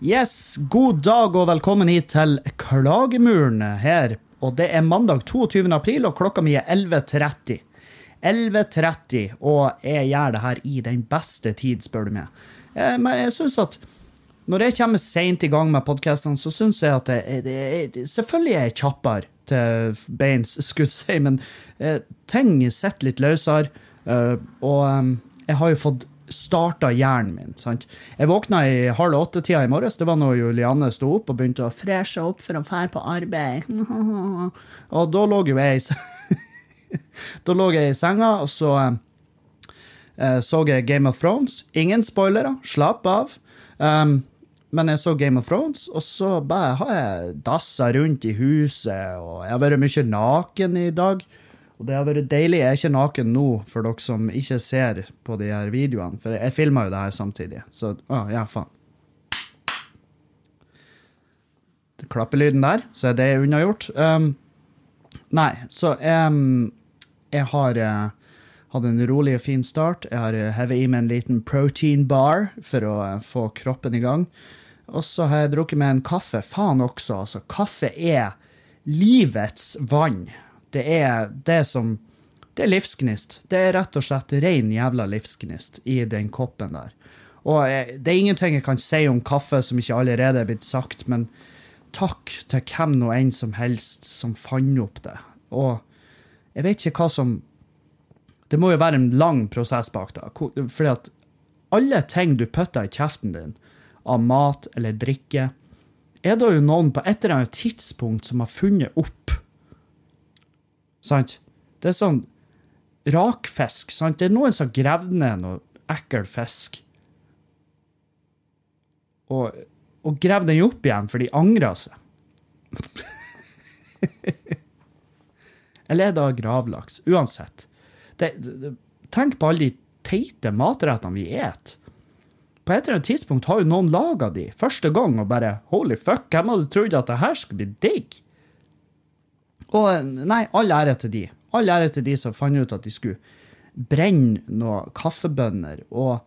Yes, god dag og velkommen hit til Klagemuren her. Og det er mandag 22. april, og klokka mi er 11.30. 11.30, og jeg gjør det her i den beste tid, spør du meg. Eh, Men jeg synes at når jeg kommer sent i gang med podkastene, så syns jeg at jeg, jeg, er- Selvfølgelig er jeg kjappere til beins, skulle jeg si, men eh, ting sitter litt løsere. eh, og jeg har jo fått starta hjernen min. sant? Jeg våkna i halv åtte-tida i morges. Det var når Julianne sto opp og begynte å freshe opp for å fære på arbeid. og da lå jo jeg Da lå jeg i senga, og så eh, så jeg Game of Thrones. Ingen spoilere, slapp av. Um, men jeg så Game of Thrones, og så bare har jeg dassa rundt i huset, og jeg har vært mye naken i dag. Og det har vært deilig. Jeg er ikke naken nå, for dere som ikke ser på de her videoene. For jeg filma jo det her samtidig. Så å, ja, faen. Klappelyden der, så er det unnagjort. Um, nei, så um, jeg har uh, hatt en rolig og fin start. Jeg har uh, hevet i meg en liten protein bar for å uh, få kroppen i gang. Og så har jeg drukket med en kaffe. Faen også, altså. Kaffe er livets vann. Det er det som Det er livsgnist. Det er rett og slett ren jævla livsgnist i den koppen der. Og det er ingenting jeg kan si om kaffe som ikke allerede er blitt sagt, men takk til hvem nå enn som helst som fant opp det. Og jeg vet ikke hva som Det må jo være en lang prosess bak det. Fordi at alle ting du putter i kjeften din, av mat eller drikke, er det jo noen på et eller annet tidspunkt som har funnet opp. Sant? Det er sånn rakfisk, sant? Det er noen som har gravd ned noe ekkel fisk. Og, og gravd den opp igjen, for de angrer seg. Eller er det gravlaks? Uansett. Det, det, tenk på alle de teite matrettene vi et. På et eller annet tidspunkt har jo noen laga de første gang og bare Holy fuck, hvem hadde trodd at det her skulle bli digg? Og nei, all ære til de. All ære til de som fant ut at de skulle brenne noen kaffebønner og,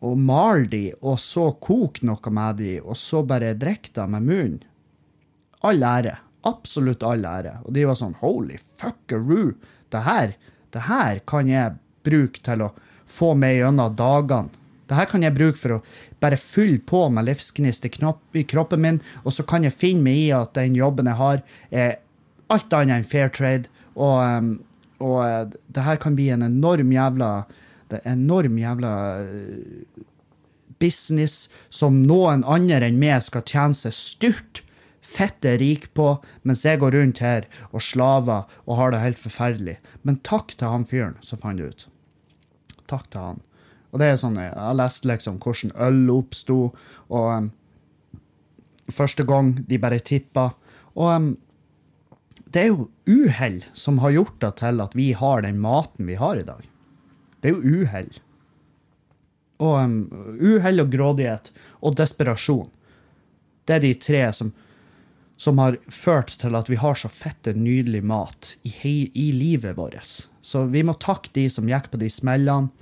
og male de, og så koke noe med de, og så bare drikke det med munnen. All ære. Absolutt all ære. Og de var sånn holy fuckeroo, Det her, det her kan jeg bruke til å få meg gjennom dagene. Det her kan jeg bruke for å bare fylle på med livsgnist i, kroppen min, og så kan jeg finne meg i at den jobben jeg har, er alt annet enn fair trade. Og, um, og eh, det her kan bli en enorm jævla enorm jævla eh, business som noen andre enn meg skal tjene seg styrt fette rik på, mens jeg går rundt her og slaver og har det helt forferdelig. Men takk til han fyren som fant det ut. Takk til han. Og det er sånn, Jeg har lest liksom hvordan øl oppsto, og um, første gang de bare tippa. Og um, det er jo uhell som har gjort det til at vi har den maten vi har i dag. Det er jo uhell. Og um, uhell og grådighet og desperasjon. Det er de tre som, som har ført til at vi har så fette nydelig mat i, i livet vårt. Så vi må takke de som gikk på de smellene.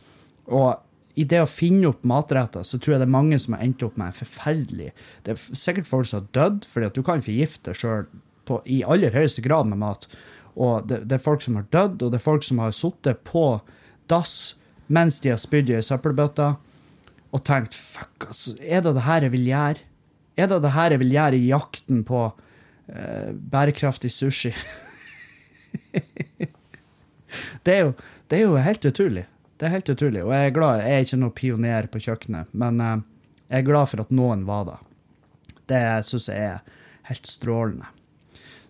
Og i det å finne opp matretter, så tror jeg det er mange som har endt opp med en forferdelig Det er sikkert folk som har dødd, fordi at du kan forgifte deg sjøl i aller høyeste grad med mat. Og det, det er folk som har dødd, og det er folk som har sittet på dass mens de har spydd i ei søppelbøtte og tenkt fuck, altså, er det det her jeg vil gjøre? Er det det her jeg vil gjøre i jakten på uh, bærekraftig sushi? det, er jo, det er jo helt utrolig. Det er helt utrolig. Og jeg er glad, jeg er ikke noen pioner på kjøkkenet, men eh, jeg er glad for at noen var det. Det syns jeg er helt strålende.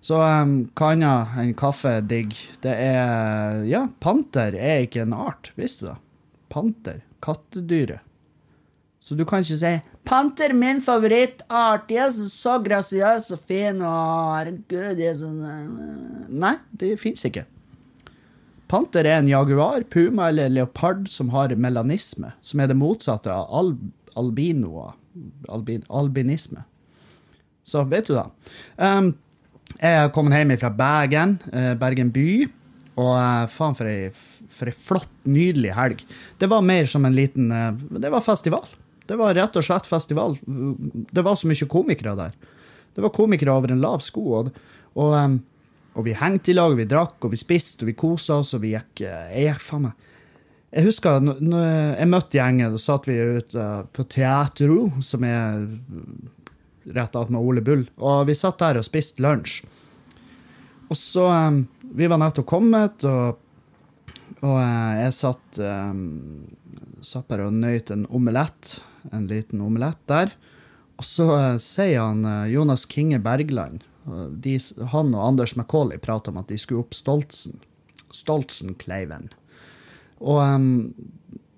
Så um, hva annet enn kaffe digg? Det er Ja, panter er ikke en art, visste du det? Panter. Kattedyret. Så du kan ikke si 'Panter, min favorittart, de er så, grasiøse og fine', og herregud, de er sånn eh, Nei, det fins ikke. Panter er en jaguar, puma eller leopard som har melanisme, som er det motsatte av al albinoer. Albin albinisme. Så vet du da. Um, jeg har kommet hjem fra Bergen, eh, Bergen by, og eh, faen for ei, for ei flott, nydelig helg. Det var mer som en liten eh, Det var festival. Det var rett og slett festival. Det var så mye komikere der. Det var komikere over en lav sko. Og, og, um, og vi hengte i lag, vi drakk, og vi spiste, og vi kosa oss, og vi gikk eh, Jeg gikk faen meg Jeg husker når jeg møtte gjengen, da satt vi ute på Teatro, som er rett attmed Ole Bull, og vi satt der og spiste lunsj. Og så um, Vi var nettopp kommet, og, og jeg satt um, satt bare og nøyt en omelett. En liten omelett der. Og så sier han Jonas Kinge Bergland de, Han og Anders McCauley prater om at de skulle opp Stoltsen. Stoltsenkleiven. Og um,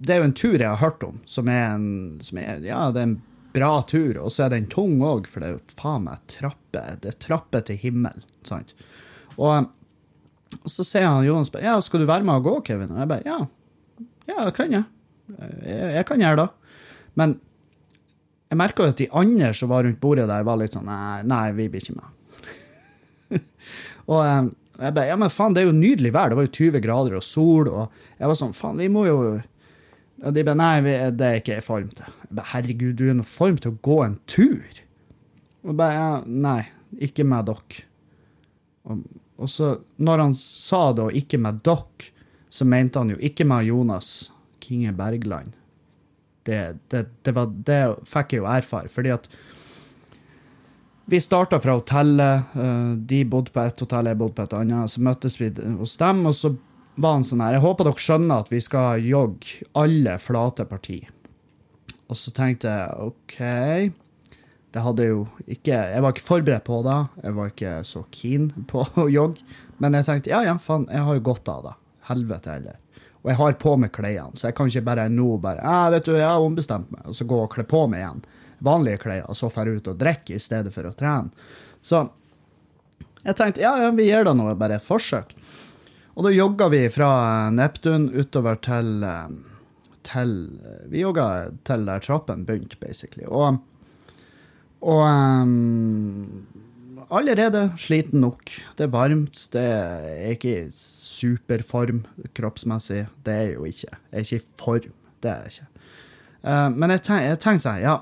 det er jo en tur jeg har hørt om, som er en, som er, ja, det er en bra tur. Og så er den tung òg, for det er jo faen meg trapper. Det er trapper til himmel. sant? Og, um, så sier han Jonas ja, skal du være med og gå, Kevin? Og jeg bare ja, ja, det kan jeg. jeg. Jeg kan gjøre det. Men jeg merka at de andre som var rundt bordet der, var litt sånn nei, nei vi blir ikke med. og jeg bare ja, men faen, det er jo nydelig vær. Det var jo 20 grader og sol, og jeg var sånn faen, vi må jo og de bare nei, det er ikke jeg form til. Jeg bare herregud, du er i form til å gå en tur? Og bare ja, nei, ikke med dere. Og, og, så, når han sa det, og ikke med dere, så mente han jo ikke med Jonas Kinge Bergland. Det, det, det, var, det fikk jeg jo erfare, fordi at vi starta fra hotellet. Eh, de bodde på ett hotell, jeg bodde på et annet. Så møttes vi hos dem, og så var han sånn her Jeg håper dere skjønner at vi skal jogge alle flate parti. Og så tenkte jeg OK. Det hadde jo ikke Jeg var ikke forberedt på det. Jeg var ikke så keen på å jogge. Men jeg tenkte ja, ja, faen, jeg har jo godt av det. Helvete heller. Og jeg har på meg klærne, så jeg kan ikke bare nå bare ja, vet du, jeg har ombestemt meg, og så gå og kle på meg igjen vanlige klær, og så drar ut og drikker i stedet for å trene. Så jeg tenkte ja, ja, vi gir da noe, bare et forsøk. Og da jogga vi fra Neptun utover til, til Vi jogga til der trappen begynte, basically. Og, og um, allerede sliten nok. Det er varmt. Det er ikke i superform kroppsmessig. Det er jo ikke. Jeg er ikke i form. Det er jeg ikke. Uh, men jeg tenk sånn, ja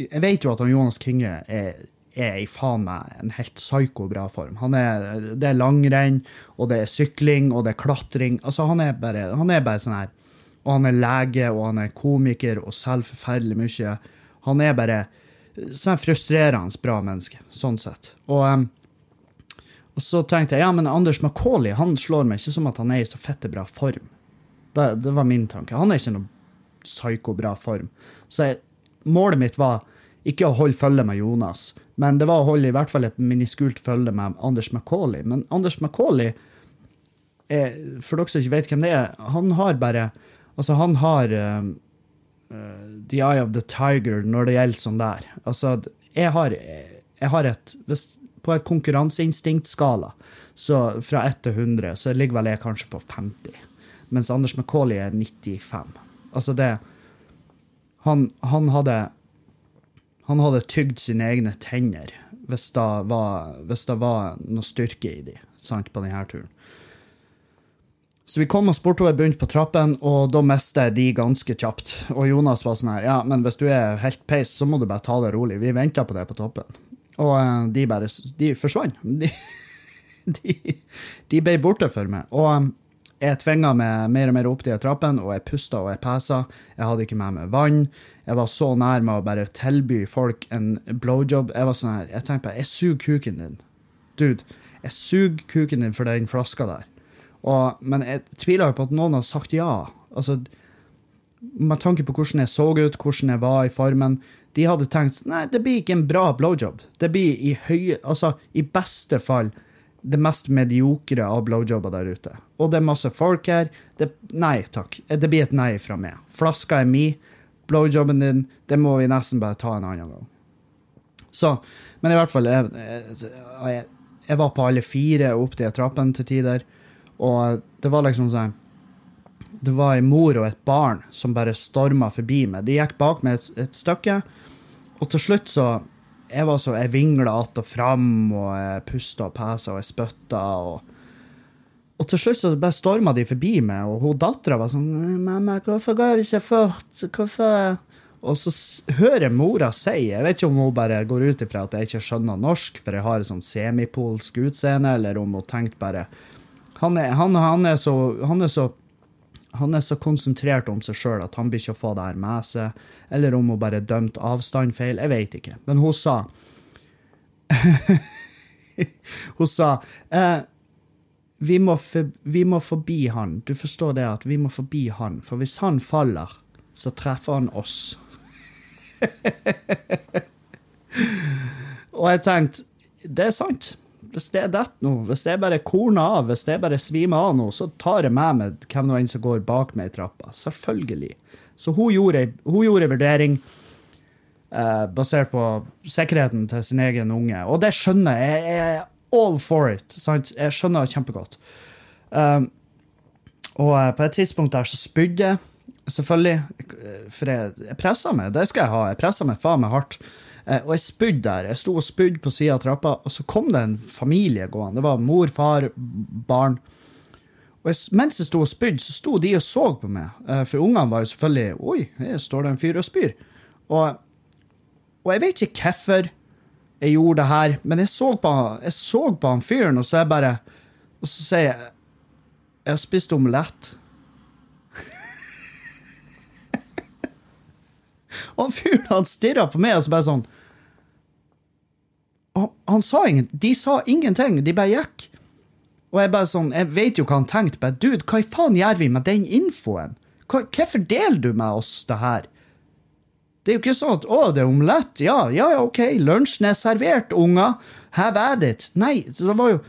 Jeg vet jo at Jonas Kinge er er i faen meg en helt psyko bra form. Er, det er langrenn, og det er sykling, og det er klatring. Altså, han er bare, han bare sånn her. Og han er lege, og han er komiker, og selger forferdelig mye. Han er bare sånn frustrerende bra menneske, sånn sett. Og, um, og, så tenkte jeg ja, men Anders Macauley han slår meg ikke som at han er i så fette bra form. Det, det var min tanke. Han er ikke noe psyko bra form. Så jeg, målet mitt var ikke å holde følge med Jonas, men det var å holde i hvert fall et miniskult følge med Anders Macauley. Men Anders Macauley, er, for dere som ikke vet hvem det er, han har bare Altså, han har uh, the eye of the tiger når det gjelder sånn der. Altså, jeg har, jeg har et hvis, På et konkurranseinstinktskala, så fra 1 til 100, så ligger vel jeg kanskje på 50. Mens Anders Macauley er 95. Altså, det Han, han hadde han hadde tygd sine egne tenner hvis det var, hvis det var noe styrke i de, sant, på denne turen. Så vi kom oss bortover bunt på trappen, og da mista de ganske kjapt. Og Jonas var sånn her, ja, men hvis du er helt peis, så må du bare ta det rolig. Vi venta på det på toppen. Og uh, de bare De forsvant. De, de, de, ble borte for meg. Og jeg tvinga meg mer og mer opp de trappene, og jeg pusta og jeg pesa. Jeg hadde ikke med meg vann. Jeg var så nær med å bare tilby folk en blowjob. Jeg var sånn her, jeg tenkte på, jeg suger kuken din. Dude, jeg suger kuken din for den flaska der. Og, men jeg tviler jo på at noen har sagt ja. Altså, Med tanke på hvordan jeg så ut, hvordan jeg var i formen. De hadde tenkt nei, det blir ikke en bra blowjob. Det blir i høye, altså i beste fall det mest mediokre av blowjobber der ute. Og det er masse folk her. Det, nei takk. Det blir et nei fra meg. Flaska er mi. blowjobben din, det må vi nesten bare ta en annen gang. Så, men i hvert fall, jeg, jeg, jeg var på alle fire opp de trappene til tider, og det var liksom sånn Det var ei mor og et barn som bare storma forbi meg. De gikk bak meg et, et stykke, og til slutt så Jeg var så, jeg vingla att og fram, og jeg pusta og pesa, og jeg spytta, og og til slutt så bare storma de forbi meg, og hun dattera var sånn 'Mamma, hvorfor går vi så fort? Hvorfor?' Og så hører mora si Jeg vet ikke om hun bare går ut ifra at jeg ikke skjønner norsk, for jeg har et sånn semipolsk utseende, eller om hun tenkte bare Han er, han, han er så han er så han er så konsentrert om seg sjøl at han blir ikke å få det her med seg. Eller om hun bare dømte avstand feil. Jeg vet ikke. Men hun sa Hun sa eh, vi må, for, vi må forbi han. Du forstår det at vi må forbi han. For hvis han faller, så treffer han oss. Og jeg tenkte, det er sant. Hvis det er dette nå, hvis det er bare korner av, hvis det er bare svimer av nå, så tar jeg med meg hvem nå enn som går bak meg i trappa. Selvfølgelig. Så hun gjorde, hun gjorde vurdering eh, basert på sikkerheten til sin egen unge. Og det skjønner jeg. Jeg er all for it. Sant? Jeg skjønner det kjempegodt. Um, og eh, på et tidspunkt der så spydde jeg, selvfølgelig. eh, For jeg, jeg pressa meg, det skal jeg ha. Jeg pressa meg faen meg hardt. Eh, og jeg spydde der. Jeg sto og spydde på sida av trappa, og så kom det en familie gående. Det var mor, far, barn. Og jeg, mens jeg sto og spydde, så sto de og så på meg. Eh, For ungene var jo selvfølgelig Oi, her står det en fyr og spyr. Og, og jeg vet ikke hvorfor jeg gjorde det her, men jeg så på, jeg så på han fyren, og så er jeg bare Og så sier jeg Jeg har spist omelett. og han fyren han stirra på meg, og så bare sånn han, han sa ingen, De sa ingenting, de bare gikk. Og jeg bare sånn, jeg vet jo hva han tenkte, bare dude, hva i faen gjør vi med den infoen? Hva, hvorfor deler du med oss det her? Det er jo ikke sånn at 'Å, det er omelett'. Ja, ja, OK, lunsjen er servert, unger. Have at it. Nei, det var jo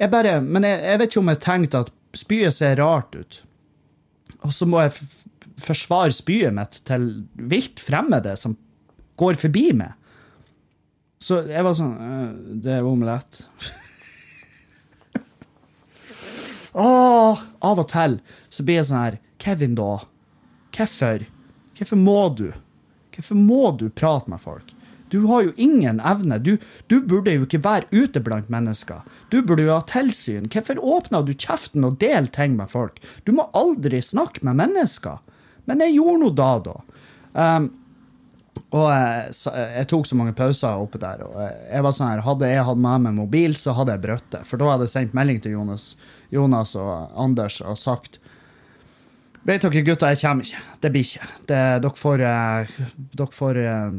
Jeg bare Men jeg, jeg vet ikke om jeg tenkte at spyet ser rart ut. Og så må jeg forsvare spyet mitt til vilt fremmede som går forbi meg. Så jeg var sånn «Øh, Det er omelett. Åh, av og til så blir jeg sånn her Kevin, da? Hvorfor? Hvorfor må du? Hvorfor må du prate med folk? Du har jo ingen evne. Du, du burde jo ikke være ute blant mennesker. Du burde jo ha tilsyn. Hvorfor åpner du kjeften og deler ting med folk? Du må aldri snakke med mennesker. Men jeg gjorde nå da, da. Um, og jeg, jeg tok så mange pauser oppe der. og jeg, jeg var sånn her, Hadde jeg hatt med meg mobil, så hadde jeg brøtt det. For da hadde jeg sendt melding til Jonas, Jonas og Anders og sagt Vet dere, gutter, jeg kommer ikke. Det blir ikke. Det, dere får, eh, dere får eh,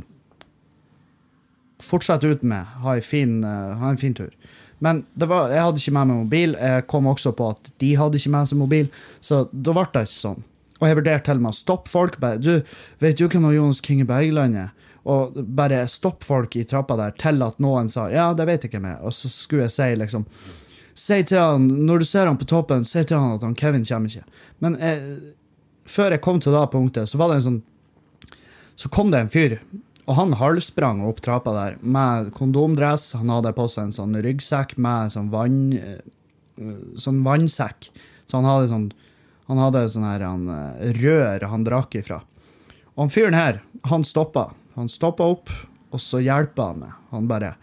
fortsette ut med. Ha fin, eh, ha en fin tur. Men var, jeg hadde ikke med meg mobil. Jeg kom også på at de hadde ikke med seg mobil, så da ble det ikke sånn. Og jeg vurderte til og med å stoppe folk. Bare, du, vet du hvem Jonas Kinge Bergland er? Og bare stoppe folk i trappa der til at noen sa ja, det vet jeg ikke mer». Og så skulle jeg si liksom Si til han, når du ser han på toppen, si til han at han Kevin kommer ikke. Men jeg, før jeg kom til det punktet, så var det en sånn Så kom det en fyr, og han halvsprang opp trappa der med kondomdress. Han hadde på seg en sånn ryggsekk med sånn vann eh, Sånn vannsekk. Så han hadde sånn Han hadde sånn her han, eh, rør han drakk ifra. Og han fyren her, han stoppa. Han stoppa opp, og så hjelpa han meg. Han bare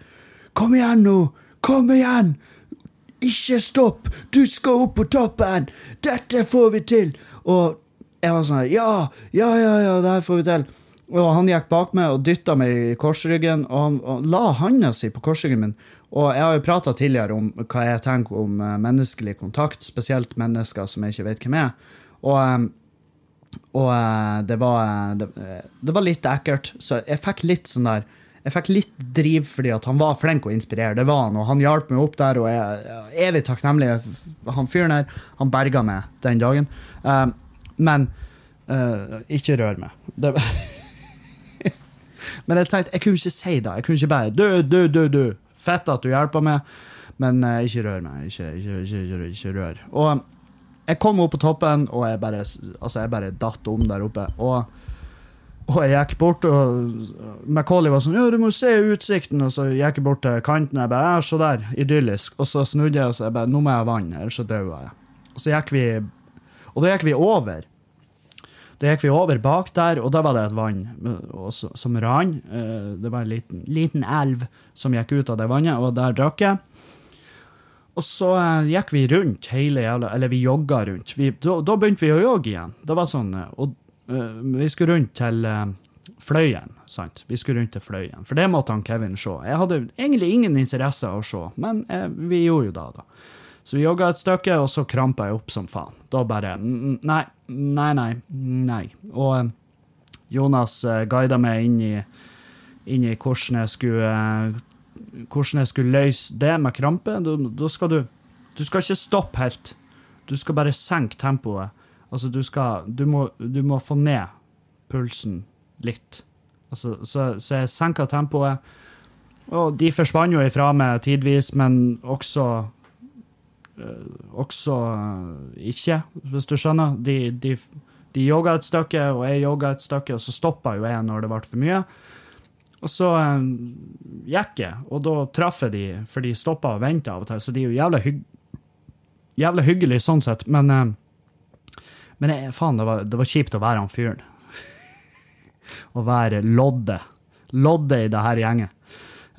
Kom igjen nå! Kom igjen! Ikke stopp! Du skal opp på toppen! Dette får vi til! Og jeg var sånn Ja, ja, ja, ja, det her får vi til. Og han gikk bak meg og dytta meg i korsryggen, og han og la handa si på korsryggen min. Og jeg har jo prata tidligere om hva jeg tenker om eh, menneskelig kontakt, spesielt mennesker som jeg ikke vet hvem er. Og, eh, og eh, det, var, eh, det, det var litt ekkelt, så jeg fikk litt sånn der jeg fikk litt driv fordi at han var flink å inspirere. Det var han, og han hjalp meg opp der, og jeg er evig takknemlig. Han fyren her, han berga meg den dagen. Um, men uh, ikke rør meg. Det, men jeg tenkte, jeg kunne ikke si det. Jeg kunne ikke bare Du, du, du, du. Fett at du hjelper meg, men uh, ikke rør meg. Ikke, ikke, ikke, ikke, ikke rør. Og jeg kom opp på toppen, og jeg bare, altså, bare datt om der oppe. Og Og jeg gikk bort, og Macauley var sånn 'Ja, du må se utsikten.' Og så gikk jeg bort til kanten, og jeg bare 'Ja, se der. Idyllisk.' Og så snudde jeg, og så jeg bare 'Nå må jeg ha vann, ellers så dauer jeg'. Og så gikk vi Og da gikk vi over. Da gikk vi over bak der, og da var det et vann også, som rann. Eh, Det var en liten, liten elv som gikk ut av det vannet, og der drakk jeg. Og så eh, gikk vi rundt hele jævla Eller vi jogga rundt. Vi, da, da begynte vi å jogge igjen. Det var sånn eh, Og eh, vi skulle rundt til eh, Fløyen, sant. Vi skulle rundt til Fløyen. For det måtte han Kevin se. Jeg hadde egentlig ingen interesse av å se, men eh, vi gjorde jo det, da. Så vi jogga et stykke, og så krampa jeg opp som faen. Da bare Nei, nei, nei. nei. Og eh, Jonas uh, guida meg inn i, inn i hvordan jeg skulle eh, hvordan jeg skulle løse det med krampe. Da skal du Du skal ikke stoppe helt. Du skal bare senke tempoet. Altså, du skal Du må, du må få ned pulsen litt. Altså, så, så jeg senka tempoet. Og de forsvant jo ifra meg tidvis, men også eh, Også eh, ikke, hvis du skjønner. De, de, de jogga et stykke, og jeg jogga et stykke, og så stoppa jo jeg når det ble for mye. Og så eh, gikk jeg, og da traff jeg de, for de stoppa og venta av og til. Så de er jo jævla, hygg, jævla hyggelige sånn sett, men eh, Men jeg, faen, det var, det var kjipt å være han fyren. å være lodde. Lodde i det her gjengen.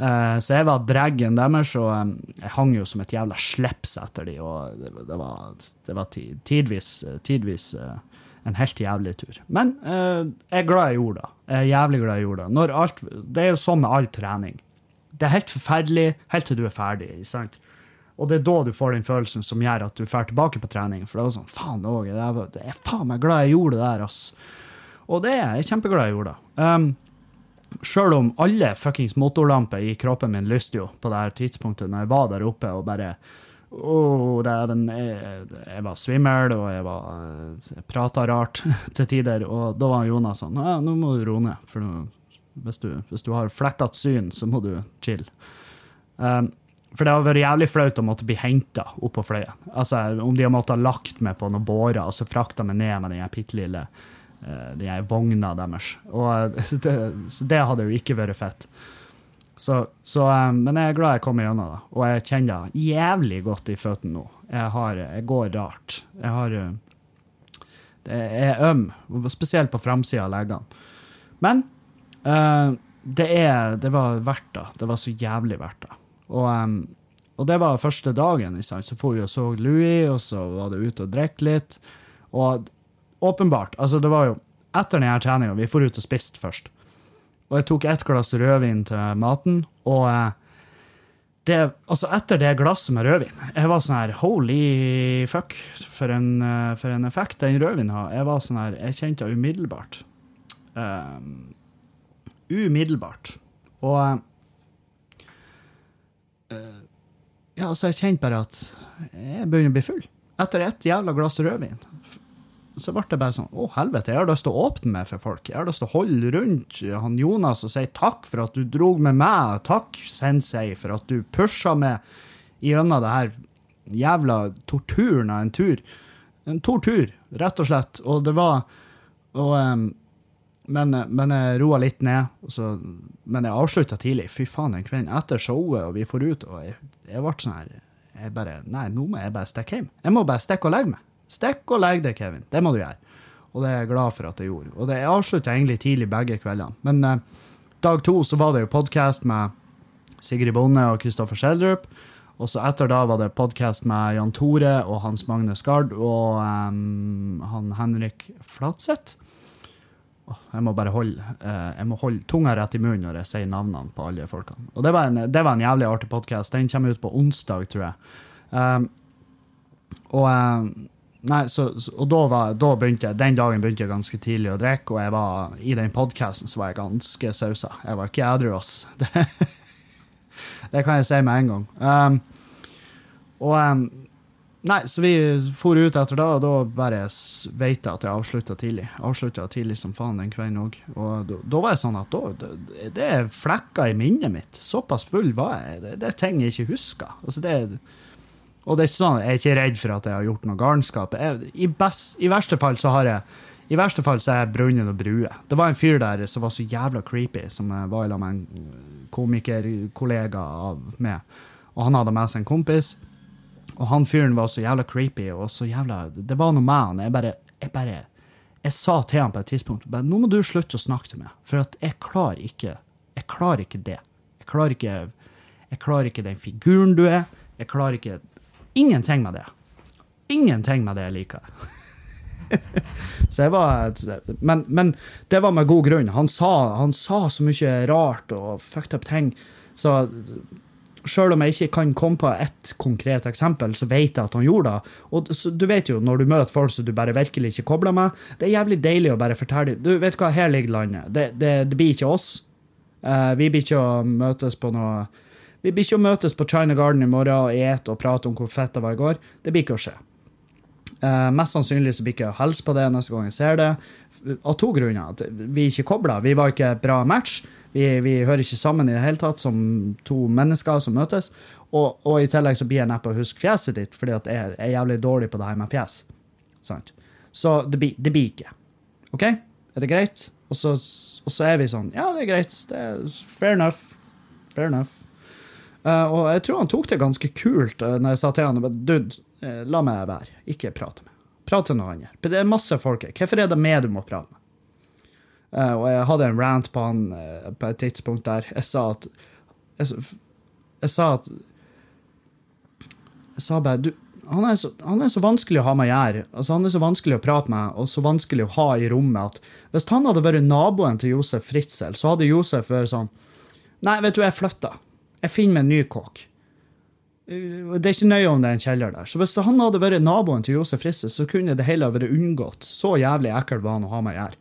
Uh, så jeg var dreggen deres, og um, jeg hang jo som et jævla slips etter de, og det, det var, det var tidvis, tidvis uh, en helt jævlig tur. Men uh, jeg er glad jeg gjorde det. Jeg er jævlig glad jeg gjorde det. Det er jo sånn med all trening. Det er helt forferdelig helt til du er ferdig. sant? Og det er da du får den følelsen som gjør at du drar tilbake på trening. For det var sånn, faen òg, jeg er faen meg glad jeg gjorde det der, ass. Og det er jeg kjempeglad jeg gjorde. Um, Sjøl om alle fuckings motorlamper i kroppen min lyste jo på det her tidspunktet når jeg var der oppe og bare Å, den, jeg, jeg var svimmel, og jeg var prata rart til tider. Og da var Jonas sånn Ja, nå må du roe ned, for nå, hvis, du, hvis du har flekkete syn, så må du chill. Um, for det har vært jævlig flaut å måtte bli henta opp på Fløyen. Altså, om de har måttet lagt meg på noen bårer og så frakta meg ned med den bitte lille eh, den vogna deres. Og det, så det hadde jo ikke vært fett. Så, så, eh, men jeg er glad jeg kom igjennom det, og jeg kjenner det jævlig godt i føttene nå. Jeg, har, jeg går rart. Jeg har eh, Det er øm, spesielt på framsida av leggene. Men uh, det, er, det var verdt det. Det var så jævlig verdt det. Og, um, og det var første dagen. sant? Så får vi og så Louis, og så var det ute og drikke litt. Og åpenbart, altså det var jo etter denne treninga, vi får ut og spiste først. Og jeg tok ett glass rødvin til maten, og uh, det, altså etter det glasset med rødvin Jeg var sånn her Holy fuck, for en, eh, for en effekt den rødvinen har. Jeg var sånn her, jeg kjente det umiddelbart. Um, umiddelbart. Og eh, eh, Ja, altså, jeg kjente bare at jeg begynner å bli full. Etter ett jævla glass rødvin. Så ble det bare sånn Å, helvete, jeg har lyst til å åpne meg for folk. Jeg har lyst til å holde rundt han Jonas og si takk for at du drog med meg. Takk, sensei, for at du pusha meg gjennom det her jævla torturen av en tur. En tortur, rett og slett. Og det var og, em, men, men jeg roa litt ned. Så, men jeg avslutta tidlig. Fy faen, den kvelden etter showet, og vi får ut, og jeg, jeg ble sånn her jeg bare, Nei, nå må jeg bare stikke hjem. Jeg må bare stikke og legge meg. Stikk og legg deg, Kevin. Det må du gjøre. Og det er jeg glad for at jeg gjorde. Og det, jeg avslutta egentlig tidlig begge kveldene. Men eh, dag to så var det jo podkast med Sigrid Bonde og Kristoffer Schjelderup. Og så etter da var det podkast med Jan Tore og Hans Magne Skard og em, han Henrik Flatseth. Jeg må bare holde, eh, jeg må holde tunga rett i munnen når jeg sier navnene på alle folkene. Og det var en, det var en jævlig artig podkast. Den kommer ut på onsdag, tror jeg. Um, og um, Nei, så, og da, var, da begynte jeg, Den dagen begynte jeg ganske tidlig å drikke, og jeg var, i den podkasten var jeg ganske sausa. Jeg var ikke edru, ass. Det, det kan jeg si med en gang. Um, og um, Nei, så vi for ut etter da, og da bare veit jeg at jeg avslutta tidlig. Avslutta tidlig som faen den kvelden òg. Og da, da var jeg sånn at da, det, det er flekker i minnet mitt. Såpass full var jeg. Det, det er ting jeg ikke husker. Altså det og det er ikke sånn, jeg er ikke redd for at jeg har gjort noe galskap. I, I verste fall så har jeg I verste fall så er jeg brunnen og brue. Det var en fyr der som var så jævla creepy, som var sammen med en komikerkollega av meg. Og han hadde med seg en kompis. Og han fyren var så jævla creepy og så jævla Det var noe med han. Jeg bare, jeg bare Jeg sa til han på et tidspunkt bare, Nå må du slutte å snakke til meg, for at jeg klarer ikke Jeg klarer ikke det. Jeg klarer ikke Jeg klarer ikke den figuren du er. Jeg klarer ikke Ingenting med det. Ingenting med det jeg liker. Så jeg var men, men det var med god grunn. Han sa, han sa så mye rart og fucked up ting. Så sjøl om jeg ikke kan komme på ett konkret eksempel, så vet jeg at han gjorde det. Og du vet jo, når du møter folk som du bare virkelig ikke kobler med, det er jævlig deilig å bare fortelle Du vet hva, her ligger landet. Det, det, det blir ikke oss. Uh, vi blir ikke å møtes på noe Vi blir ikke å møtes på China Garden i morgen og ete og prate om hvor fett det var i går. Det blir ikke å skje. Uh, mest sannsynlig så blir ikke jeg hilse på det neste gang jeg ser det. Av to grunner. Vi er ikke kobla. Vi var ikke et bra match. Vi, vi hører ikke sammen i det hele tatt som to mennesker som møtes. Og, og i tillegg så blir jeg neppe å huske fjeset ditt, fordi at jeg er jævlig dårlig på det her med fjes. Sant? Så det det blir ikke. OK? Er det greit? Og så, og så er vi sånn Ja, det er greit. Det er fair enough. Fair enough. Uh, og jeg tror han tok det ganske kult uh, når jeg sa til han Dude, uh, la meg være. Ikke prate med. Prate med noen andre. Det er masse folk her. Hvorfor er det med du må prate med? Uh, og jeg hadde en rant på han på et tidspunkt der jeg sa at Jeg, jeg sa at Jeg sa bare du, han, er så, han er så vanskelig å ha med å gjøre. Altså, han er så vanskelig å prate med og så vanskelig å ha i rommet at hvis han hadde vært naboen til Josef Fritzel, så hadde Josef vært sånn Nei, vet du, jeg flytter. Jeg finner meg en ny kåk. Det er ikke nøye om det er en kjeller der. Så hvis han hadde vært naboen til Josef Fritzel, så kunne det hele vært unngått. Så jævlig ekkel var han å ha med å gjøre.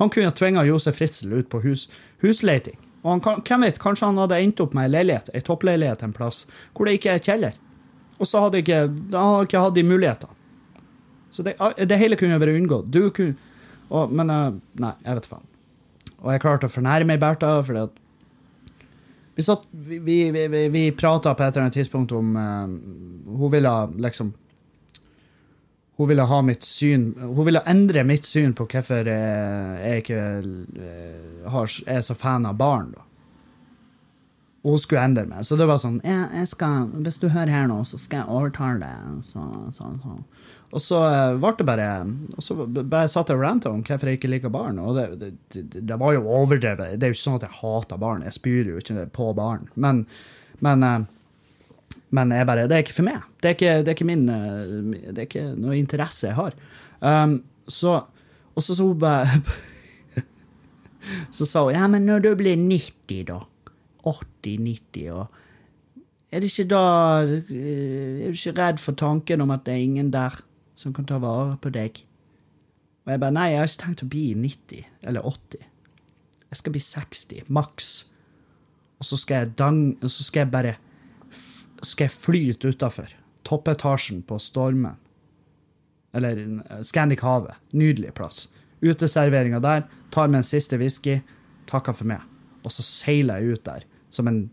Han kunne tvinga Josef Fritzel ut på hus, husleiting. Og han, hvem vet, kanskje han hadde endt opp med ei leilighet, ei toppleilighet en plass, hvor det ikke er kjeller. Og så hadde ikke, da hadde ikke hatt de mulighetene. Så det, det hele kunne vært unngått. Du kunne og, Men eh, nei, jeg vet faen. Og jeg klarte å fornærme Bertha, fordi at vi, satt, vi, vi, vi, vi prata på et eller annet tidspunkt om uh, Hun ville liksom Hun ville ha mitt syn Hun ville endre mitt syn på hvorfor eh, jeg ikke eh, er så fan av barn. da. Og hun skulle endre meg. Så det var sånn jeg, jeg skal, Hvis du hører her nå, så skal jeg overtale deg. Så, så, så. Og så eh, ble det bare Og så bare satt jeg og ranta om hvorfor jeg ikke liker barn. Og det, det, det, det var jo overdrevet. Det er jo ikke sånn at jeg hater barn. Jeg spyr jo ikke på barn. Men, men, eh, men jeg bare, det er ikke for meg. Det er ikke, det er ikke min eh, Det er ikke noe interesse jeg har. Um, så Og så sa hun bare Så sa hun ja, men når du blir 90, da 80-90 og Er det ikke da eh, Er du ikke redd for tanken om at det er ingen der som kan ta vare på deg? Og jeg bare Nei, jeg har ikke tenkt å bli 90 eller 80. Jeg skal bli 60, maks. Og så skal jeg dang... Og så skal jeg bare Skal jeg flyte utafor. Toppetasjen på Stormen. Eller eh, Scandic Havet. Nydelig plass. Uteserveringa der. Tar med en siste whisky. Takker for meg. Og så seiler jeg ut der som en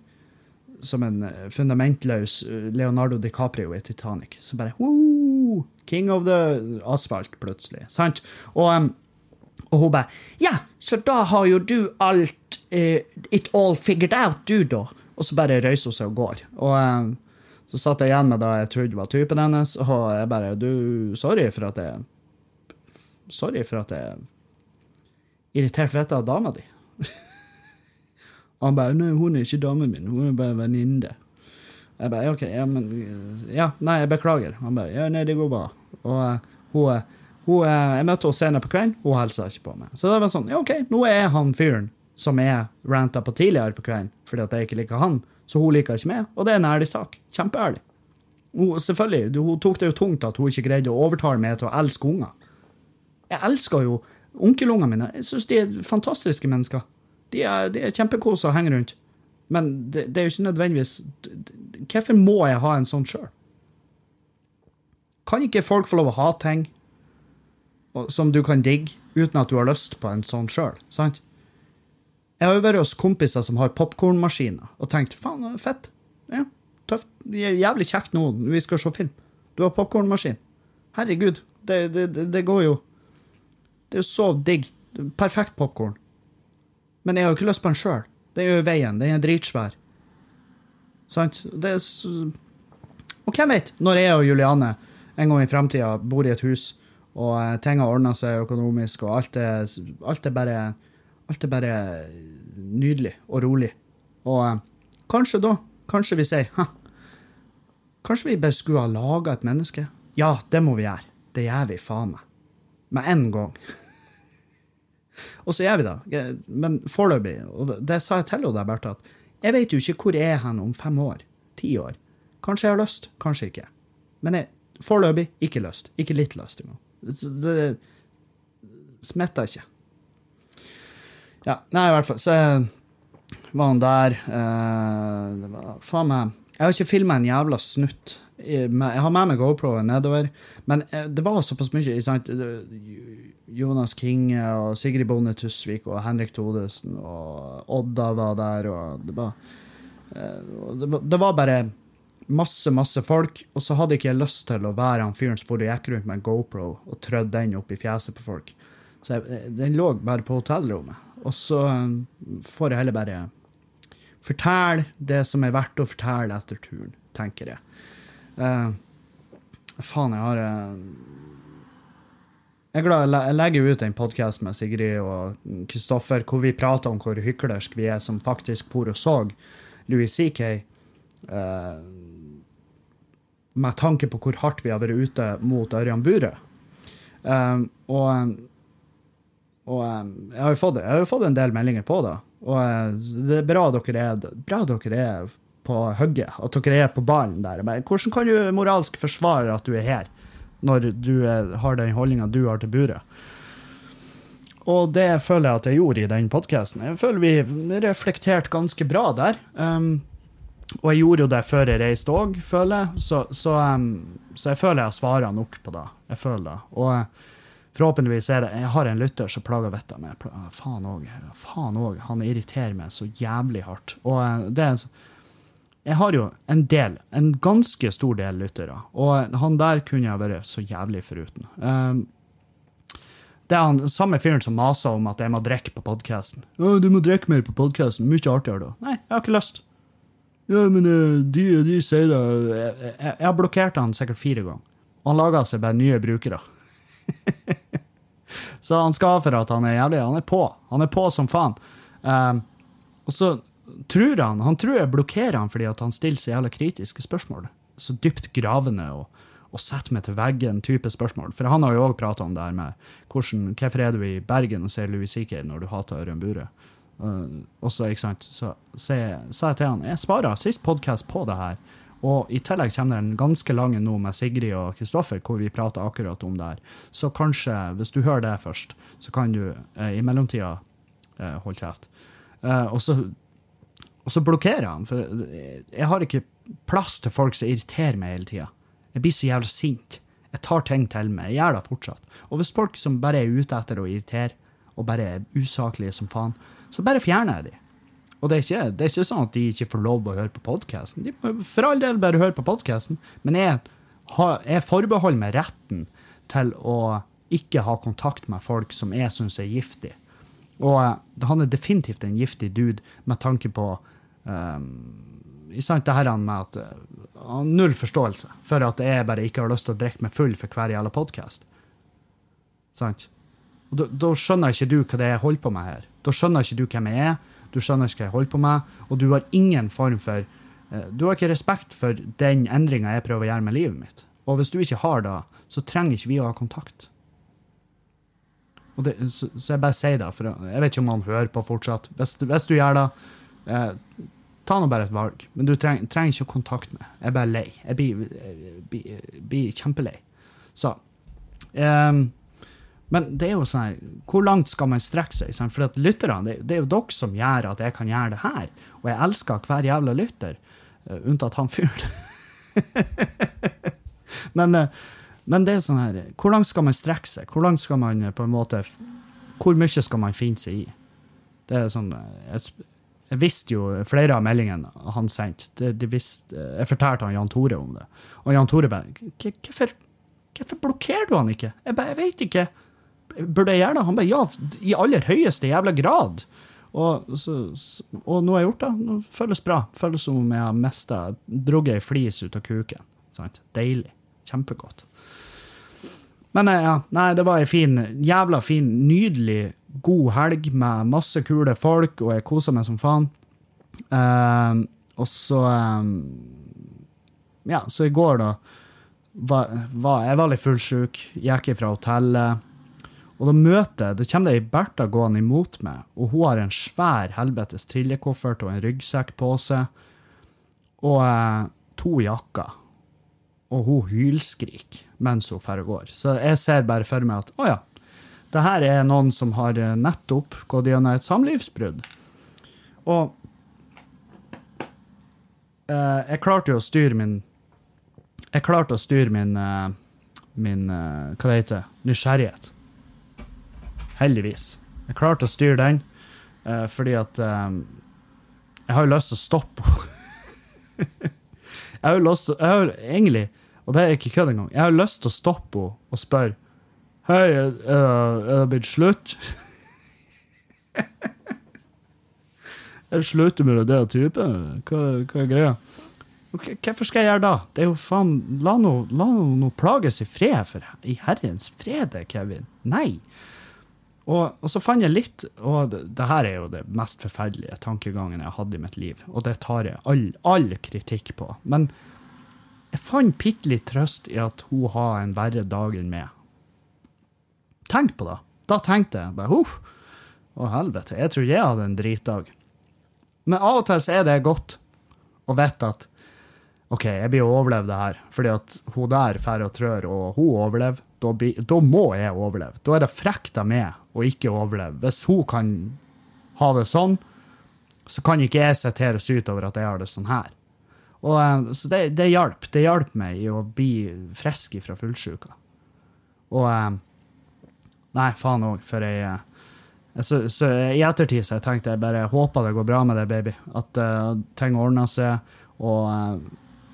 som en eh, fundamentløs eh, Leonardo DiCaprio i Titanic. Så bare woo, King of the asfalt, plutselig. Sant? Og, og hun bare Ja, så da har jo du alt uh, It all figured out, du, da. Og så bare røyser hun seg og går. Og så satt jeg igjen med det jeg trodde var typen hennes, og jeg bare Du, sorry for at jeg Sorry for at jeg irriterte vettet av dama di. Og han bare Nei, hun er ikke damen min, hun er bare venninne. Jeg bare OK, ja, men Ja, nei, jeg beklager. Han bare Ja, nei, det går bra. Og eh, hun, eh, hun eh, Jeg møtte henne senere på kvelden, hun hilsa ikke på meg. Så det var sånn Ja, OK, nå er han fyren som jeg ranta på tidligere på kvelden fordi at jeg ikke liker han, så hun liker ikke meg, og det er en ærlig sak. Kjempeærlig. Hun, selvfølgelig, hun tok det jo tungt at hun ikke greide å overtale meg til å elske unger. Jeg elsker jo onkelungene mine. Jeg syns de er fantastiske mennesker. De er, de er kjempekose å henge rundt. Men det, det er jo ikke nødvendigvis Hvorfor må jeg ha en sånn sjøl? Kan ikke folk få lov å ha ting som du kan digge, uten at du har lyst på en sånn sjøl? Sant? Jeg har jo vært hos kompiser som har popkornmaskiner, og tenkt faen, fett. Ja, tøft. Jævlig kjekt nå. Vi skal se film. Du har popkornmaskin. Herregud, Det, det, det, går jo Det er jo så digg. Perfekt popkorn. Men jeg har jo ikke lyst på den sjøl. Er jo veien. Den er dritsvær. Sant? Det er så... Og hvem vet, når jeg og Juliane en gang i framtida bor i et hus, og ting har ordna seg økonomisk, og alt er, alt er bare Alt er bare nydelig og rolig. Og eh, kanskje da, kanskje vi sier ha, kanskje vi bare skulle ha laga et menneske? Ja, det må vi gjøre. Det gjør vi faen meg. Med en gang. Og så gjør vi det. Men foreløpig, og det, sa jeg til henne der, Bertha, at jeg vet jo ikke hvor jeg er hen om fem år. Ti år. Kanskje jeg har lyst, kanskje ikke. Men jeg, foreløpig ikke lyst. Ikke litt lyst engang. Det smitter ikke. Ja, nei, i hvert fall. Så var han der. Eh, det var faen meg Jeg har ikke filma en jævla snutt. Jeg har med meg GoPro-en nedover, men eh, det var såpass mye. Sant? Jonas Kinge og Sigrid Bonde Tusvik og Henrik Thodesen og Odda var der, og det var, eh, det var bare masse, masse folk, og så hadde ikke jeg lyst til å være han fyren som gikk rundt med en GoPro og trødde den opp i fjeset på folk. Så jeg, den lå bare på hotellrommet. Og så får jeg heller bare fortelle det som er verdt å fortelle etter turen, tenker jeg. Uh, faen, jeg har uh, Jeg glad jeg legger ut en podkast med Sigrid og Kristoffer hvor vi prater om hvor hyklersk vi er som faktisk for og så Louis C.K. Uh, med tanke på hvor hardt vi har vært ute mot Ørjan Burøe. og og jeg har, fått, jeg har jo fått en del meldinger på det. Og det er bra dere er, bra dere er på hugget, at dere er på ballen der. Men hvordan kan du moralsk forsvare at du er her, når du er, har den holdninga du har til buret? Og det føler jeg at jeg gjorde i den podkasten. Jeg føler vi reflekterte ganske bra der. Um, og jeg gjorde jo det før jeg reiste òg, føler jeg. Så, så, um, så, jeg føler jeg har svara nok på det. Jeg føler det. Og Forhåpentligvis er det Jeg har en lytter som plager vettet av meg. Faen òg. Faen. Han irriterer meg så jævlig hardt. Og eh, det er Jeg har jo en del, en ganske stor del lyttere, og han der kunne jeg vært så jævlig foruten. Um, det er han samme fyren som maser om at jeg må drikke på podkasten. 'Du må drikke mer på podkasten. Mye artigere da.' Nei, jeg har ikke lyst. Ja, men eh, de, de sier det jeg, jeg, jeg, har blokkert han sikkert fire ganger. Og han lager seg bare nye brukere. så han skal for at han er jævlig. Han er på. Han er på som faen. Um, og så tror han Han tror jeg blokkerer han fordi han stiller så jævla kritiske spørsmål. Så dypt gravende og, og setter meg til veggen-type spørsmål. For han har jo òg prata om det her med hvordan, hvorfor er du i Bergen og ser Louis C.K. når du hater Ørjan Bure. Uh, og så, ikke sant, så sa jeg til han jeg svarer sist podkast på det her. Og i tillegg kommer det en ganske lang nå med Sigrid og Kristoffer, hvor vi prater akkurat om det her. Så kanskje, hvis du hører det først, så kan du eh, i mellomtida eh, holde kjeft. Eh, og, så, og så blokkerer han, for jeg har ikke plass til folk som irriterer meg hele tida. Jeg blir så jævla sint. Jeg tar ting til meg. Jeg gjør det fortsatt. Og hvis folk som bare er ute etter å irritere, og bare er usaklige som faen, så bare fjerner jeg dem. Og det er, ikke, det er, ikke, sånn at de ikke får lov å høre på podkasten. De må for all del bare høre på podkasten. Men jeg, har, jeg, forbeholder meg retten til å ikke ha kontakt med folk som jeg syns er giftig. Og uh, han er definitivt en giftig dude med tanke på um, sant, det her med at uh, Null forståelse for at jeg bare ikke har lyst til å drikke meg full for hver jævla podkast. Sant? Da skjønner ikke du hva det er jeg holder på med her. Da skjønner ikke du hvem jeg er du skjønner ikke hva jeg holder på med, og du har ingen form for eh, Du har ikke respekt for den endringa jeg prøver å gjøre med livet mitt. Og hvis du ikke har det, så trenger ikke vi å ha kontakt. Det, så, så, jeg bare sier det, for jeg vet ikke om han hører på fortsatt. Hvis, hvis du gjør det, eh, ta nå bare et valg. Men du treng, trenger ikke å kontakte meg. Jeg er bare lei. Jeg blir, blir, blir kjempelei. Så um, men det er jo sånn her, hvor langt skal man strekke seg? For at lytterne, det, det, er jo dere som gjør at jeg kan gjøre det her. Og jeg elsker hver jævla lytter, uh, unntatt han fyren. men, uh, men, det er sånn her, hvor langt skal man strekke seg? Hvor langt skal man uh, på en måte Hvor mye skal man finne seg i? Det er sånn jeg, jeg visste jo flere av meldingene han sendte. Jeg fortalte han Jan Tore om det. Og Jan Tore bare Hvorfor Hvorfor blokkerer du han ikke? Jeg bare, jeg vet ikke. Burde jeg gjøre det? Han bare, ja, i aller høyeste jævla grad. Og, så, og nå har jeg gjort det. Nå føles bra. Føles som om jeg har mista Drugget ei flis ut av kuken. Sant? Deilig. Kjempegodt. Men eh, ja, nei, det var ei fin, jævla fin, nydelig, god helg med masse kule folk, og jeg kosa meg som faen. Uh, og så um, Ja, så i går, da, var, var jeg var litt fullsjuk, gikk ifra hotellet. Og da møter da kommer det ei Bertha gående imot meg, og hun har en svær helvetes trillekoffert og en ryggsekk på seg, og eh, to jakker. Og hun hylskriker mens hun drar og går. Så jeg ser bare for meg at å ja, det her er noen som har eh, nettopp gått gjennom et samlivsbrudd. Og eh, jeg klarte jo å styre min Jeg klarte å styre min, eh, min eh, Hva det heter Nysgjerrighet. Heldigvis. Jeg klarte å styre den, uh, fordi at um, Jeg har jo lyst til å stoppe henne. jeg har jo lyst til Jeg har egentlig, og det er ikke kødd engang, jeg har lyst til å stoppe henne og spørre Hei, er, det blitt slutt? Er det slutt med det typen? Hva, hva er greia? Ok, Hvorfor skal jeg gjøre da? Det er jo faen La nå nå nå plages i fred, for i Herrens frede, Kevin. Nei. Og, og så fant jeg litt, og det, det her er jo det mest forferdelige tankegangen jeg har hatt i mitt liv, og det tar jeg all, all kritikk på. Men jeg fant bitte litt trøst i at hun har en verre dag enn meg. Tenk på det. Da tenkte jeg bare huff. Å, helvete. Jeg tror jeg hadde en dritdag. Men av og til så er det godt å vite at OK, jeg blir å overleve det her. Fordi at hun der drar og trør, og hun overlever. Da, da må jeg overleve. Da er det frekt av meg å ikke overleve. Hvis hun kan ha det sånn, så kan ikke jeg sitte her og syte over at jeg har det sånn her. Og, eh, så det, det hjalp. Det hjalp meg i å bli frisk fra fullsjuka. Og eh, Nei, faen òg, for jeg eh, så, så I ettertid så jeg tenkte jeg bare håper det går bra med deg, baby. At uh, ting ordner seg. Og uh,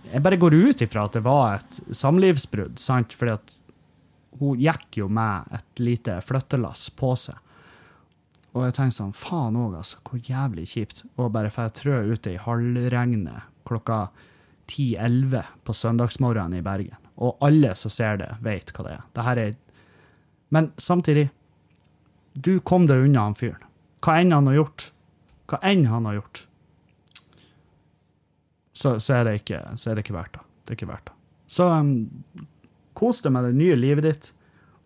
jeg bare går ut ifra at det var et samlivsbrudd, sant? Fordi at hun gikk jo med et lite flyttelass på seg. Og jeg tenkte sånn, faen òg, altså. Hvor jævlig kjipt. Og bare får jeg trø ute i halvregnet klokka 10-11 på søndagsmorgenen i Bergen. Og alle som ser det, vet hva det er. Dette er Men samtidig, du kom deg unna han fyren. Hva enn han har gjort. Hva enn han har gjort. Så, så, er det ikke, så er det ikke verdt det. Det er ikke verdt det. Så um, kos deg med det nye livet ditt,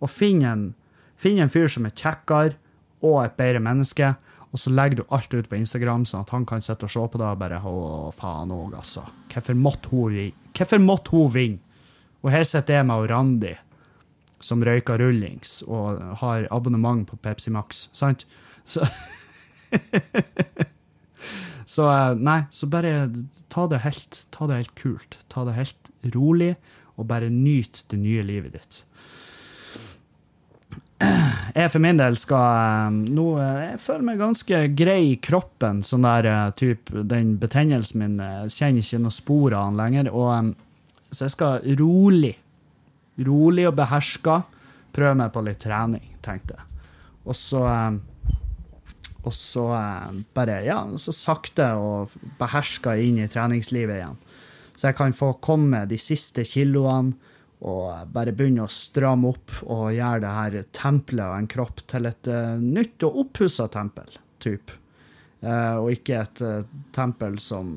og finn en, finn en fyr som er kjekkere og et bedre menneske, og så legger du alt ut på Instagram, sånn at han kan sitte og se på det og bare Å, faen òg, altså. Hvorfor måtte hun vinne? Hvorfor måtte hun vinne? Og her sitter jeg med Randi, som røyker rullings og har abonnement på Pepsi Max, sant? Så Så eh, nei, så bare ta det helt, ta det helt kult. Ta det helt rolig, og bare nyt det nye livet ditt. Jeg for min del skal eh, nå eh, Jeg føler meg ganske grei i kroppen. Sånn der eh, typ, Den betennelsen min kjenner ikke noe spor av den lenger. Og, så jeg skal rolig, rolig og beherska prøve meg på litt trening, tenkte jeg. Og så og så bare, ja, så sakte og beherska inn i treningslivet igjen. Så jeg kan få komme de siste kiloene og bare begynne å stramme opp og gjøre det her tempelet og en kropp til et uh, nytt og oppussa tempel, typ. Uh, og ikke et uh, tempel som,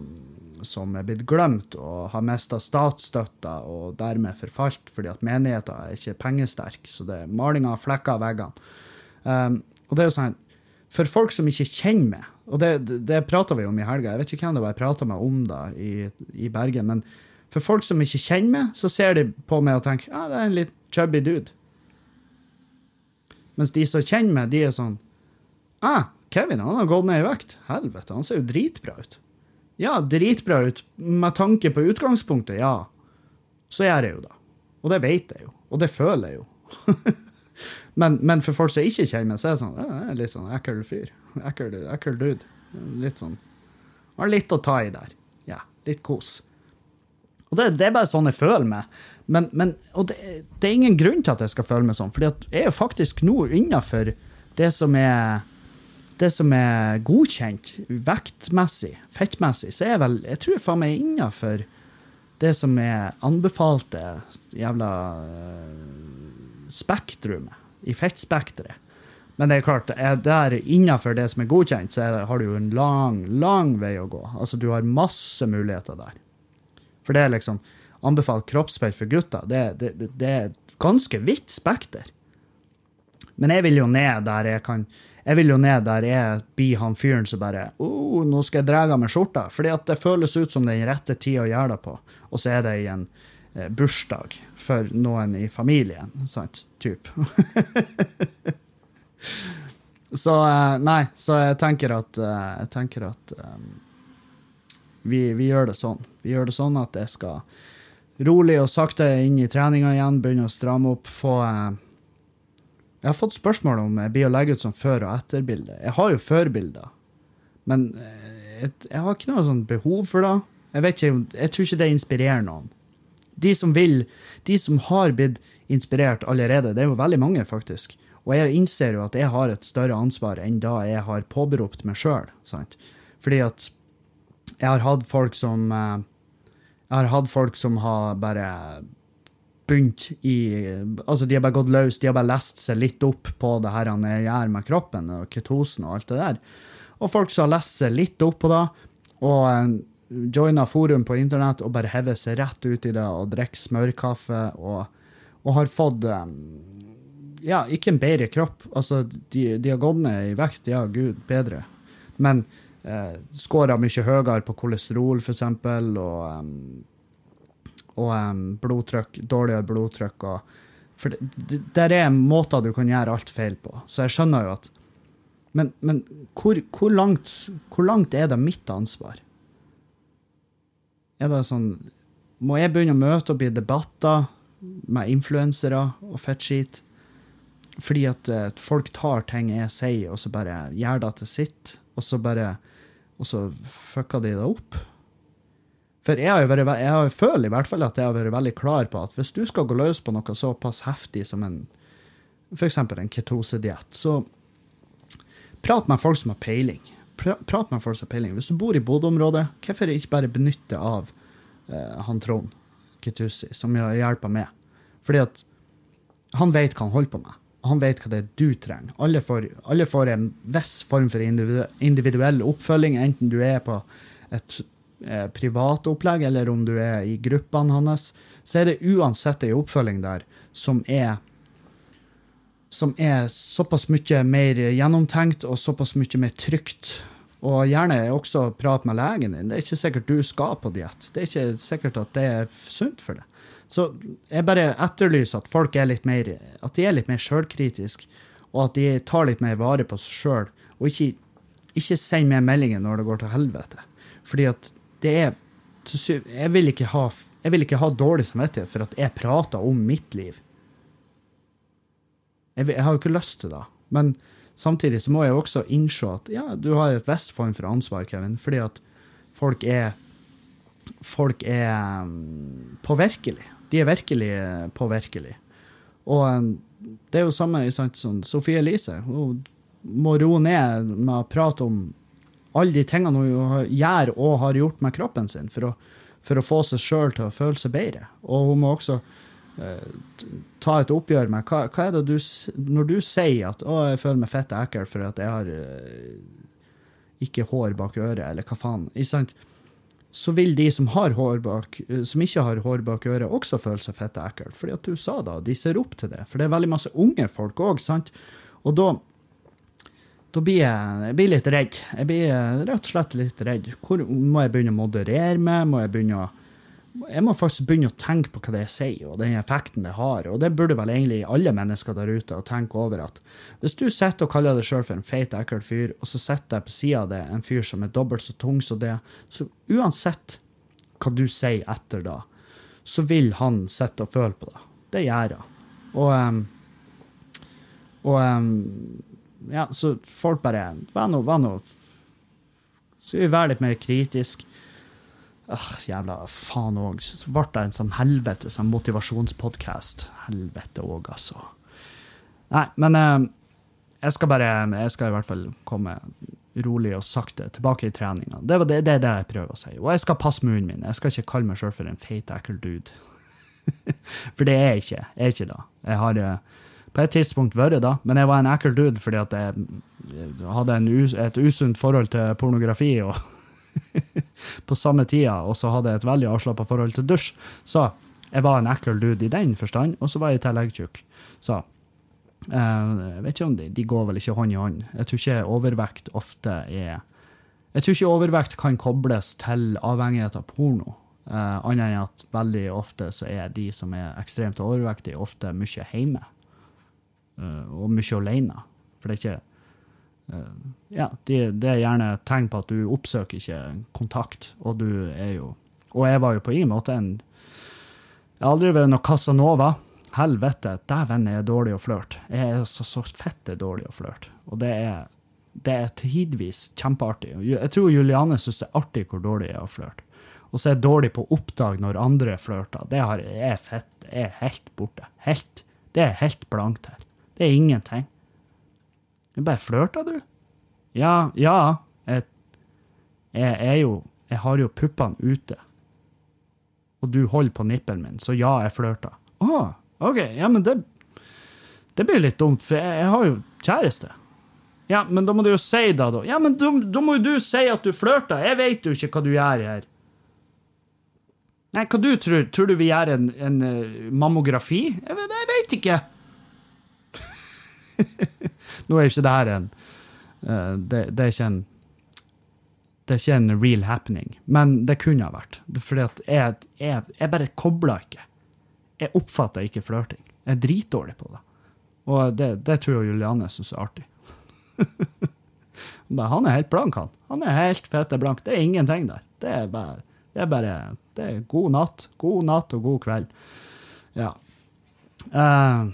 som er blitt glemt og har mista statsstøtta og dermed forfalt fordi at menigheten er ikke pengesterk, så det er malinga av flekker av veggene. Um, og det er jo sånn for folk som ikke kjenner meg, og det, det, prata vi om i helga, jeg vet ikke hvem det var jeg prata med om da i, i Bergen, men for folk som ikke kjenner meg, så ser de på meg og tenker ja, det er en litt chubby dude. Mens de som kjenner meg, de er sånn ah, Kevin han har gått ned i vekt. Helvete, han ser jo dritbra ut. Ja, dritbra ut med tanke på utgangspunktet, ja. Så gjør jeg jo det. Og det vet jeg jo. Og det føler jeg jo. Men, men for folk som ikke kjenner meg, så er det sånn det er litt sånn ekkel fyr. Ekkel, ekkel dude. Litt sånn Har litt å ta i der. Ja, litt kos. Og det, det er bare sånn jeg føler meg. Men, men, og det, det er ingen grunn til at jeg skal føle meg sånn, for jeg er jo faktisk nå innafor det som er det som er godkjent vektmessig, fettmessig, så er jeg vel Jeg tror faen meg innafor det som er anbefalte jævla uh, spektrumet, i fettspekteret. Men det er klart, er der innafor det som er godkjent, så er, har du jo en lang, lang vei å gå. Altså, du har masse muligheter der. For det er liksom anbefalt kroppsfett for gutter. Det, det, det, er et ganske vidt spekter. Men jeg vil jo ned der jeg kan jeg vil jo ned der jeg blir han fyren som bare oh, 'Nå skal jeg dra av meg skjorta.' Fordi at det føles ut som den rette tida å gjøre det på. Og så er det i en bursdag for noen i familien. Sant? Typ. så eh, Nei, så jeg tenker at eh, Jeg tenker at um, vi, vi, gjør det sånn. Vi gjør det sånn at jeg skal rolig og sakte inn i treninga igjen, begynne å stramme opp, få eh, Jeg har fått spørsmål om jeg blir å legge ut som før- og etterbilde. Jeg har jo førbilder, men jeg, jeg, har ikke noe sånn behov for det. Jeg ikke, jeg tror ikke det inspirerer noen. De som vil, de som har blitt inspirert allerede, det er jo veldig mange, faktisk. Og jeg innser jo at jeg har et større ansvar enn da jeg har påberopt meg sjøl. Fordi at jeg har hatt folk som eh, Jeg har hatt folk som har bare begynt i Altså, de har bare gått løs, de har bare lest seg litt opp på det her han gjør med kroppen, og ketosen og alt det der. Og folk som har lest seg litt opp på det, og joina forum på internett og bare hever seg rett ut i det og drikker smørkaffe og, og har fått um, ja, ikke en bedre kropp. Altså, de, de har gått ned i vekt, ja, gud bedre. Men eh, skåra mye høyere på kolesterol, f.eks., og, um, og um, blodtrykk, dårligere blodtrykk. Og, for det, der er måter du kan gjøre alt feil på. Så jeg skjønner jo at Men, men hvor, hvor, langt, hvor langt er det mitt ansvar? Er det sånn Må jeg begynne å møte opp i debatter med influensere og fettskit? Fordi at uh, folk tar ting jeg sier, og så bare gjør det til sitt, og så bare Og så fucker de det opp. For jeg, har jo vært, jeg har føler i hvert fall at jeg har vært veldig klar på at hvis du skal gå løs på noe såpass heftig som en f.eks. en ketosediett, så prat med folk som har peiling. Prat med folk som har peiling. Hvis du bor i Bodø-området, hvorfor ikke bare benytte av uh, han Trond Ketusi, som hjelper meg? Fordi at han vet hva han holder på med han vet hva det er du trenger. Alle får, alle får en viss form for individuell oppfølging, enten du er på et eh, privat opplegg eller om du er i gruppene hans. Så er det uansett ei oppfølging der som er som er såpass mye mer gjennomtenkt og såpass mye mer trygt. Og gjerne også prat med legen din. Det er ikke sikkert du skal på diett. Det er ikke sikkert at det er sunt for deg. Så jeg bare etterlyser at folk er litt mer at de er litt mer sjølkritiske, og at de tar litt mer vare på seg sjøl. Og ikke, ikke send meg meldinger når det går til helvete. Fordi at det er Jeg vil ikke ha, jeg vil ikke ha dårlig samvittighet for at jeg prater om mitt liv. Jeg, jeg har jo ikke lyst til det. Men samtidig så må jeg også innse at ja, du har et visst form for ansvar, Kevin, fordi at folk er Folk er um, påvirkelige. De er virkelig påvirkelige. Og um, det er jo samme sant, som Sofie Elise. Hun må roe ned med å prate om alle de tingene hun gjør og har gjort med kroppen sin for å, for å få seg sjøl til å føle seg bedre. Og hun må også ta et oppgjør med hva, hva, er det du Når du sier at 'å, jeg føler meg fett ekkel for at jeg har uh, ikke hår bak øret', eller hva faen. Ikke sant? så vil de som, har hår bak, eh, som ikke har hår bak øret, også føle seg fette ekkel. Fordi at du sa da, de ser opp til det. For det er veldig masse unge folk òg, sant. Og da, da blir jeg, jeg blir litt redd. Jeg blir eh, rett og slett litt redd. Hvor, må jeg begynne å moderere meg? Må jeg begynne å jeg må faktisk begynne å tenke på hva det jeg sier, og den effekten det har. Og det burde vel egentlig alle mennesker der ute å tenke over at hvis du sitter og kaller deg sjøl for en feit, ekkel fyr, og så sitter der på sida av deg en fyr som er dobbelt så tung som det, så uansett hva du sier etter da, så vil han sitte og føle på det. Det gjør han. Og, um, og um, ja, så folk bare Vær nå, vær nå Skal vi være litt mer kritisk? Ah, Jævla faen òg. Så ble det en sånn helvete sånn motivasjonspodkast. Helvete òg, altså. Nei, men eh, jeg skal bare Jeg skal i hvert fall komme rolig og sakte tilbake i treninga. Det, det, det er det jeg prøver å si. Og jeg skal passe munnen min. Jeg skal ikke kalle meg sjøl for en feit, ekkel dude. for det er jeg ikke. Jeg er ikke da. Jeg har eh, på et tidspunkt vært da, men jeg var en ekkel dude fordi at jeg hadde us, et usunt forhold til pornografi og på samme tida, og så hadde jeg et veldig avslappa forhold til dusj. Så jeg var en ekkel dude i den forstand, og så var jeg i tillegg tjukk. Så eh, jeg vet ikke om de, de går vel ikke hånd i hånd. Jeg tror ikke overvekt ofte er Jeg tror ikke overvekt kan kobles til avhengighet av porno. Uh, annet enn at veldig ofte så er de som er ekstremt overvektige, ofte mye hjemme. Uh, og mye alene. For det er ikke eh, Ja, det, er gjerne et tegn på at du oppsøker ikke kontakt, og du er jo Og jeg var jo på ingen måte en Jeg har aldri vært noe Casanova. Helvete, dæven er jeg dårlig å flørte. Jeg er så, så fette dårlig å flørte. Og det er, det er tidvis kjempeartig. Jeg tror Juliane syns det er artig hvor dårlig jeg er å flørte. Og så er jeg dårlig på å oppdage når andre flørter. Det har, jeg er fett, jeg er helt borte. Helt. Det er helt blankt her. Det er ingenting. Jeg bare flørter, du? Ja, ja. Jeg, jeg er jo Jeg har jo puppene ute. Og du holder på nippelen min, så ja, jeg flørter. Å, OK. Ja, men det Det blir litt dumt, for jeg, jeg har jo kjæreste. Ja, men da må du jo si da, da. Ja, men da, må jo du si at du flørter. Jeg vet jo ikke hva du gjør her. Nei, hva du tror? Tror du vi gjør en, en eh, mammografi? Jeg, jeg veit ikke. Nå er jo ikke det her en eh, det, det er ikke en det er ikke en real happening, men det kunne ha vært. Fordi at jeg, jeg, jeg bare kobler ikke. Jeg oppfatter ikke flørting. Jeg er dritdårlig på det. Og det, det tror jeg Julianne syns er artig. Han er helt blank, han. Han er helt fete blank. Det er ingenting der. Det er bare, det er bare det er god natt. God natt og god kveld. Ja. Uh,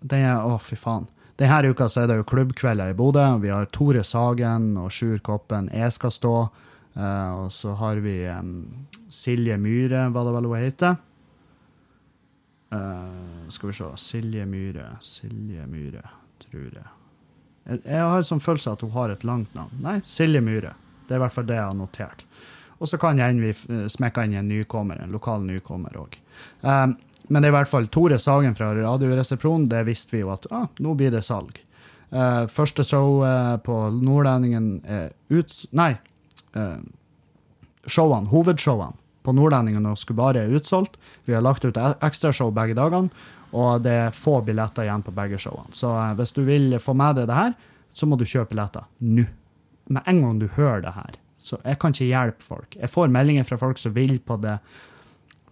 den er, å, fy faen. Denne uka så er det jo klubbkvelder i Bodø. Vi har Tore Sagen og Sjur Koppen. Jeg skal stå. Uh, og så har vi um, Silje Myhre, hva det vel hun heter. Uh, skal vi se. Silje Myhre. Silje Myhre, tror jeg. Jeg, jeg har en sånn følelse at hun har et langt navn. Nei, Silje Myhre. Det er i hvert fall det jeg har notert. Og så kan jeg hende vi eh, smekker inn en nykommer, en lokal nykommer òg. Men det er i hvert fall Tore Sagen fra Radioresepsjonen. Det visste vi jo at ah, nå blir det salg. Uh, første show uh, på Nordlendingen er ut... Nei. Uh, showene, hovedshowene på Nordlendingen og skulle bare er utsolgt. Vi har lagt ut e- ekstrashow begge dagene, og det er få billetter igjen på begge showene. Så eh, hvis du vil få med deg det her, så må du kjøpe billetter nå. Med en gang du hører det her. Så jeg kan ikke hjelpe folk. Jeg får meldinger fra folk som vil på det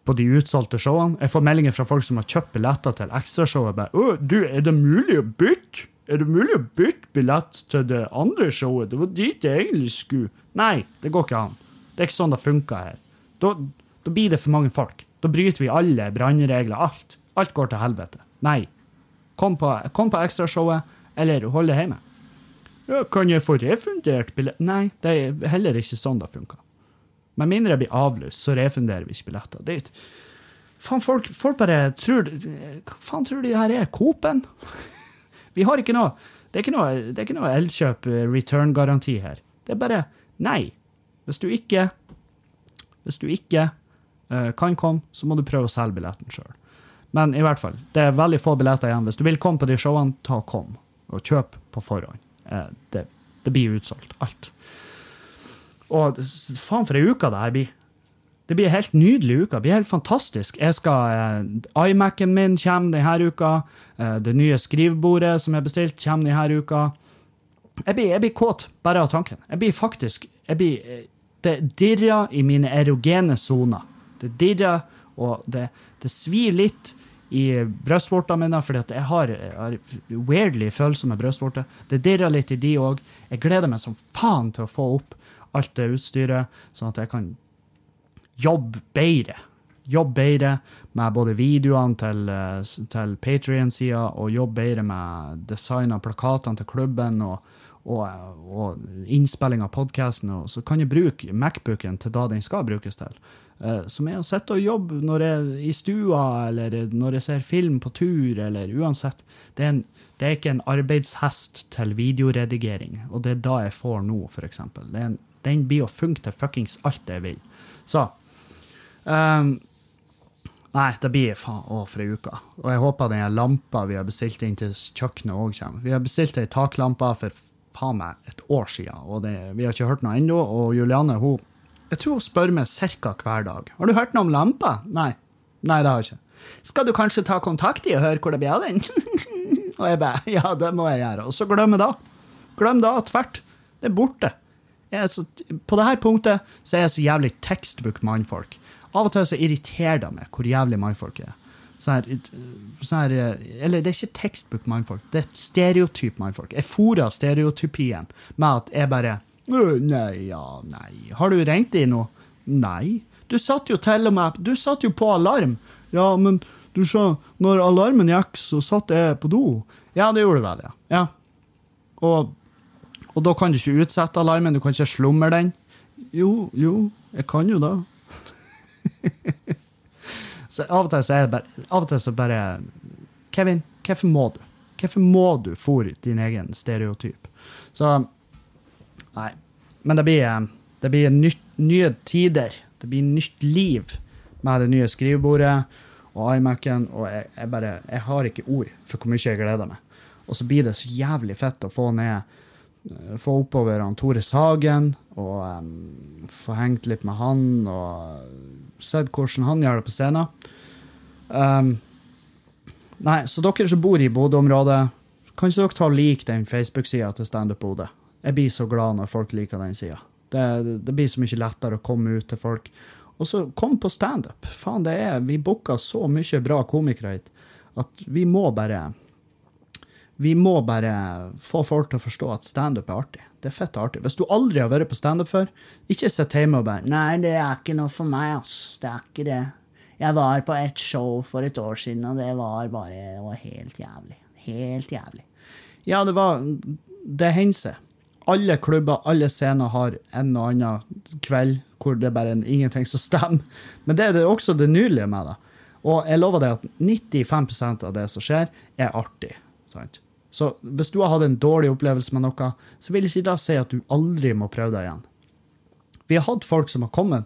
på de utsolgte showene. Jeg får meldinger fra folk som har kjøpt billetter til ekstrashowet. bare, Å, du, er det mulig å bytte? Er det mulig å bytte billett til det andre showet? Det var dit jeg egentlig skulle. Nei, det går ikke an. Det er ikke sånn det funker her. Da, da blir det for mange folk. Da bryter vi alle brannregler. Alt. Alt går til helvete. Nei. Kom på, på ekstrashowet, eller hold det hjemme. Ja, kan jeg få refundert billett? Nei, det er heller ikke sånn det funker. Med mindre jeg blir avlyst, så refunderer vi ikke billetter. dit. Faen, folk, folk bare tror Hva faen tror de her er? Coop-en? Vi har ikke noe Det er ikke noe, det er ikke noe Elkjøp eh, her. Det er bare nei. Hvis du ikke Hvis du ikke uh, kan komme, så må du prøve å selge billetten sjøl. Men i hvert fall, det er veldig få billetter igjen. Hvis du vil komme på de showene, ta og kom. Og kjøp på forhånd. Uh, det, det blir utsolgt. Alt. Og faen for ei uke det her blir. Det blir helt nydelig uke. Det blir helt fantastisk. Jeg skal, eh, iMac-en min kommer denne uka. Eh, det nye skrivebordet som er bestilt, kommer denne uka. Jeg blir, jeg blir kåt bare av tanken. Jeg blir faktisk jeg blir, eh, Det dirrer i mine erogene soner. Det dirrer, og det, det svir litt i brystvortene mine, fordi jeg har, jeg har weirdly følsomme brystvorter. Det dirrer litt i de òg. Jeg gleder meg som faen til å få opp alt det utstyret, sånn at jeg kan jobbe bedre. Jobbe bedre med både videoene til, eh, til Patrion-sida, og jobbe bedre med design av plakatene til klubben, og, og, og innspilling av podkasten, så kan jeg bruke Macbooken til da den skal brukes til. Eh, som er å sitte og jobbe når jeg er i stua, eller når jeg ser film på tur, eller uansett. Det er, en, det er ikke en arbeidshest til videoredigering, og det er da jeg får nå, f.eks. Den blir å funke til fuckings alt jeg vil. Så um, Nei, det blir faen å, for ei uke. Og jeg håper den lampa vi har bestilt inn til kjøkkenet òg kommer. Vi har bestilt ei taklampe for faen meg et år siden, og det, vi har ikke hørt noe ennå. Og Juliane hun, jeg tror hun spør meg ca. hver dag. 'Har du hørt noe om lampa?' Nei. Nei, det har jeg ikke. 'Skal du kanskje ta kontakt i og høre hvor det blir av den?' og jeg bare 'Ja, det må jeg gjøre.' Og så jeg det. Glem det tvert. Det er borte. Så, på dette punktet så er jeg så jævlig textbook mannfolk. Av og til så irriterer det meg hvor jævlig mannfolk er. Sånn her, sånn her, eller det er ikke textbook mannfolk, det er et stereotyp mannfolk. Jeg fôrer stereotypien med at jeg bare Nei, ja, nei. Har du ringt inn noe? Nei. Du satt jo til og med Du satt jo på alarm. Ja, men du sa Når alarmen gikk, så satt jeg på do. Ja, det gjorde du vel, ja. ja. Og, og da kan du ikke utsette alarmen, du kan ikke slumre den. Jo, jo, jeg kan jo da. så av og til så er det bare Av og til så bare Kevin, hvorfor må du? Hvorfor må du fòre din egen stereotyp? Så Nei. Men det blir, det blir nytt, nye tider. Det blir nytt liv med det nye skrivebordet og iMac-en. Og jeg, jeg, bare Jeg har ikke ord for hvor mye jeg gleder meg. Og så blir det så jævlig fett å få ned Få oppover han Tore Sagen og um, få hengt litt med han og sett hvordan han gjør det på scenen. Um, nei, så dere som bor i Bodø-området, kan ikke dere ta og like den Facebook-sida til Standup Bodø? Jeg blir så glad når folk liker den sida. Det, det, blir så mye lettere å komme ut til folk. Og så kom på standup. Faen, det er Vi booka så mye bra komikere hit at vi må bare Vi må bare få folk til å forstå at standup er artig. Det er fett artig. Hvis du aldri har vært på standup før, ikke sitt hjemme og bare 'Nei, det er ikke noe for meg, ass. Det er ikke det'. Jeg var på et show for et år siden, og det var bare Det var helt jævlig. Helt jævlig. Ja, det var Det hender seg alle klubber, alle scener har en og annen kveld hvor det bare er ingenting som stemmer. Men det er det også det nydelige med det. Og jeg lover deg at 95% av det som skjer, er artig. Sant? Så hvis du har hatt en dårlig opplevelse med noe, så vil ikke da si at du aldri må prøve det igjen. Vi har hatt folk som har kommet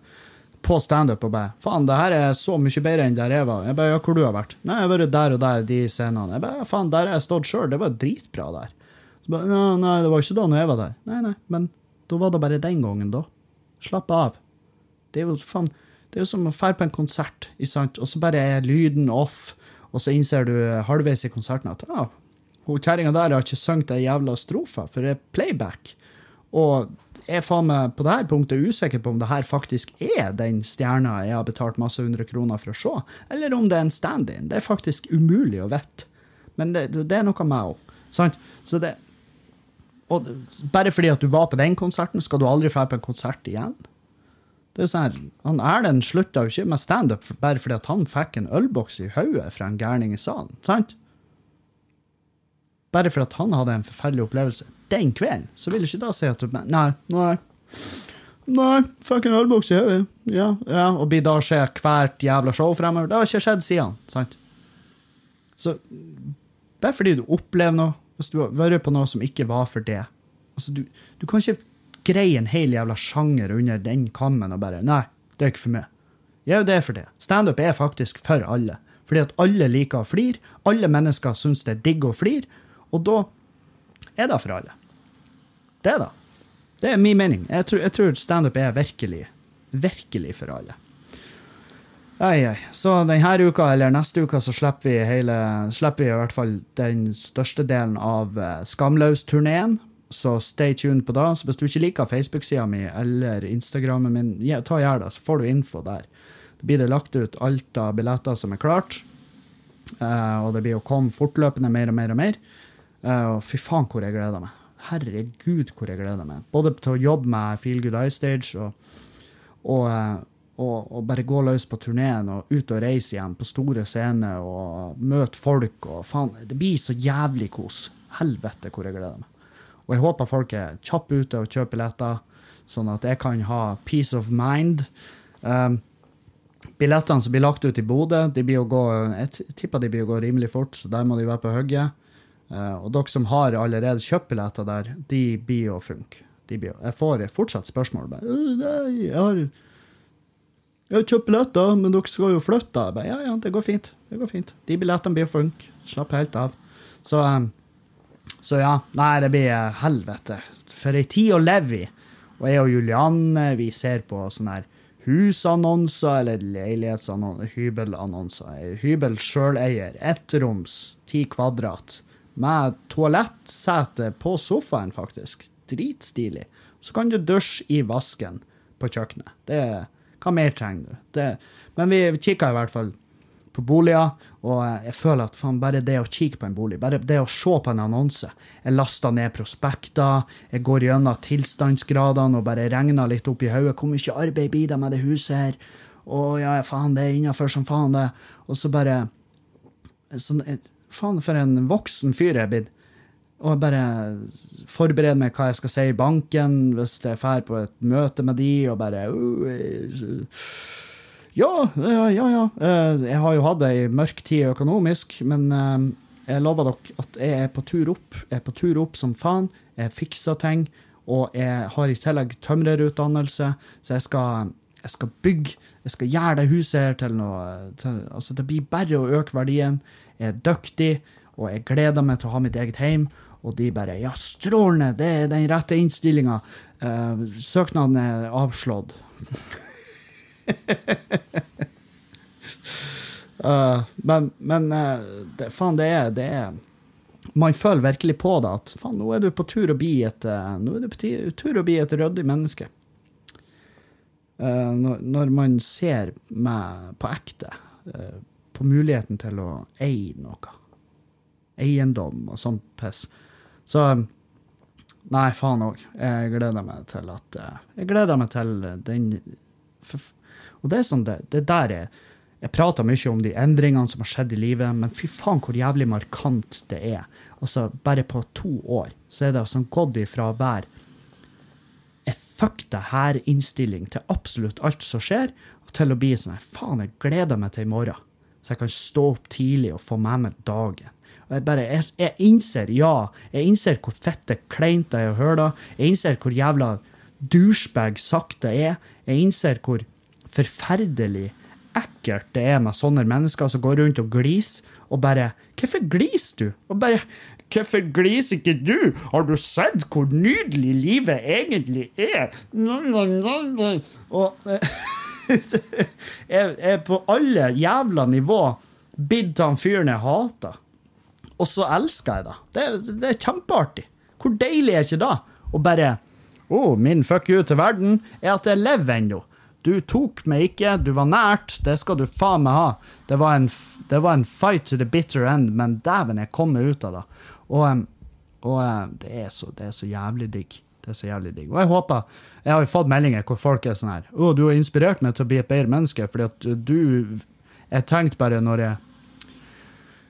på standup og bare 'Faen, det her er så mye bedre enn der jeg var.' Jeg bare 'Ja, hvor du har vært?' 'Nei, jeg har vært der og der, de scenene.' Jeg bare 'Faen, der har jeg stått sjøl. Det var dritbra der.' Så bare, 'Nei, nei, det var ikke da når jeg var der. Nei, nei, men da var det bare den gangen, da. Slapp av. Det er jo faen, det er jo som å dra på en konsert, og så bare er lyden off, og så innser du halvveis i konserten at ah, hun kjerringa der har ikke sunget ei jævla strofe, for det er playback. Og jeg er faen meg på det her punktet usikker på om det her faktisk er den stjerna jeg har betalt masse hundre kroner for å se, eller om det er en stand-in. Det er faktisk umulig å vite. Men det, det er noe med henne. Så det, og bare fordi at du var på den konserten, skal du aldri dra på en konsert igjen? Det er sånn her, han Erlend slutta jo ikke med standup bare fordi at han fikk en ølboks i hodet fra en gærning i salen. sant? Bare for at han hadde en forferdelig opplevelse den kvelden, så vil du ikke da si at du Nei, nei. Nei, fucking en ølboks i hodet. Ja, ja. Og blir da skje hvert jævla show fremover. Det har ikke skjedd siden. sant? Så bare fordi du opplever noe, hvis du har vært på noe som ikke var for det altså, du, du, kan ikke greie en hel jævla sjanger under den kammen og bare Nei, det er ikke for meg. Jo, det er for det. Standup er faktisk for alle. Fordi at alle liker å flire. Alle mennesker syns det er digg å flire. Og da er det for alle. Det er det. Er min mening. Jeg tror, jeg tror standup er virkelig, virkelig for alle. Ei, ei. Så denne uka, eller neste uka, så slipper vi, hele, slipper vi i hvert fall den største delen av uh, Skamløs-turneen. Så stay tuned på det. Så hvis du ikke liker Facebook-sida mi eller Instagrammen min, ja, ta gjør det, så får du info der. Da blir det lagt ut alt av billetter som er klart. Uh, og det blir å komme fortløpende mer og mer og mer. Uh, og fy faen, hvor jeg gleder meg. Herregud, hvor jeg gleder meg. Både til å jobbe med Feel Good Eye Stage og, og og, og, bare gå løs på turneen og ut og reise igjen på store scener og møte folk og faen Det blir så jævlig kos. Helvete hvor jeg gleder meg. Og jeg håper folk er kjappe ute og kjøper billetter, sånn at jeg kan ha peace of mind. Um, billettene som blir lagt ut i Bodø, de blir å gå, jeg tipper de blir å gå rimelig fort, så der må de være på hugget. Uh, og dere som har allerede kjøpt billetter der, de blir å funke. Blir, jeg får fortsatt spørsmål. Bare, «Øh, nei, jeg har, jeg har kjøpt billetter, men dere skal jo flytte. Jeg Bare, ja, ja, det går fint. Det går fint. De billettene blir å funke. Slapp helt av. Så, um, så ja. Nei, det blir eh, helvete. For ei tid å leve i. Og jeg og Julianne, vi ser på sånne husannonser eller leilighetsannonser, hybelannonser. Hybel sjøleier, ettroms, ti kvadrat. Med toalettsete på sofaen, faktisk. Dritstilig. Så kan du dusje i vasken på kjøkkenet. Det, hva mer trenger du? Det, men vi kikka i hvert fall på boliger, og jeg føler at faen, bare det å kikke på en bolig, bare det å se på en annonse Jeg lasta ned prospekter, jeg går gjennom tilstandsgradene og bare regner litt opp i hodet. Hvor mye arbeid blir det med det huset her? Å ja, faen, det er innafor som faen, det. Og så bare sånn, Faen, for en voksen fyr jeg er blitt. Og bare forberede meg hva jeg skal si i banken hvis jeg drar på et møte med de, og bare uh, ja, ja, ja. ja. Eh, Jeg har jo hatt ei mørk tid økonomisk, men jeg lover dere at jeg er på tur opp. Jeg er på tur opp som faen. Jeg fikser ting. Og jeg har i tillegg tømrerutdannelse, så jeg skal, jeg skal bygge Jeg skal gjøre det huset her til noe til, Altså, det blir bare å øke verdien. Er dyktig, og jeg gleder meg til å ha mitt eget hjem. Og de bare Ja, strålende! Det er den rette innstillinga. Eh, søknaden er avslått. Uh, men men uh, det, faen, det er, det er Man føler virkelig på det at faen, nå er du på tur å bli et uh, nå er du på tur å bli et ryddig menneske. Uh, når, når man ser meg på ekte uh, på muligheten til å eie noe. Eiendom og sånn piss. Så Nei, faen òg. Jeg gleder meg til at uh, Jeg gleder meg til den Og det er sånn det, det der er Jeg prater mye om de endringene som har skjedd i livet, men fy faen hvor jævlig markant det er. Altså, bare på to år så er det altså gått ifra å være fuck det her-innstilling til absolutt alt som skjer, og til å bli sånn faen, jeg gleder meg til i morgen. Så jeg kan stå opp tidlig og få med meg dagen. Og jeg bare, jeg, jeg innser, ja, jeg innser hvor fette kleint det er å høre det. Jeg innser hvor jævla douchebag sagt det er. Jeg innser hvor forferdelig ekkelt det er med sånne mennesker som går rundt og gliser, og bare Hvorfor gliser du? Og bare Hvorfor gliser ikke du? Har du sett hvor nydelig livet egentlig er? Nå, nå, nå, nå. Og jeg er på alle jævla nivå blitt han fyren jeg hater. Og så elsker jeg det. Det, er- det er kjempeartig. Hvor deilig er ikke det? Å bare Å, min fuck you til verden er at jeg lever ennå. Du tok meg ikke, du var nært, det skal du faen meg ha. Det var en, det var en fight to the bitter end, men dæven, jeg kom meg ut av det. Og, og det, er så, det er så jævlig digg. Det er så jævlig digg. Og jeg håper Jeg har jo fått meldinger hvor folk er sånn her Å, du har inspirert meg til å bli et bedre menneske, fordi at du Jeg tenkte bare når jeg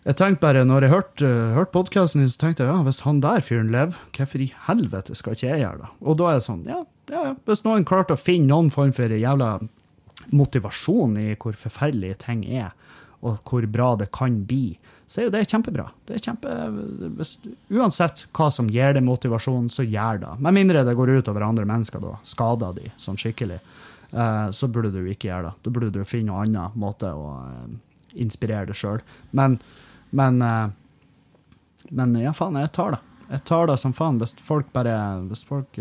jeg tenkte bare, når jeg hørte, hørte podkasten din, så tenkte jeg ja, hvis han der fyren lever, hvorfor i helvete skal ikke jeg gjøre det? Og da er det sånn, ja, ja, ja. Hvis noen klarte å finne noen form for jævla motivasjon i hvor forferdelige ting er, og hvor bra det kan bli, så er jo det kjempebra. Det er kjempe, uansett hva som gir deg motivasjon, så gjør det. Med mindre det går ut over andre mennesker, da. Skader de sånn skikkelig. eh, så burde du ikke gjøre det. Da burde du finne noen annen måte å eh, inspirere deg sjøl. Men, men, eh, men ja, faen, jeg tar det. Jeg tar det som faen hvis folk bare Hvis folk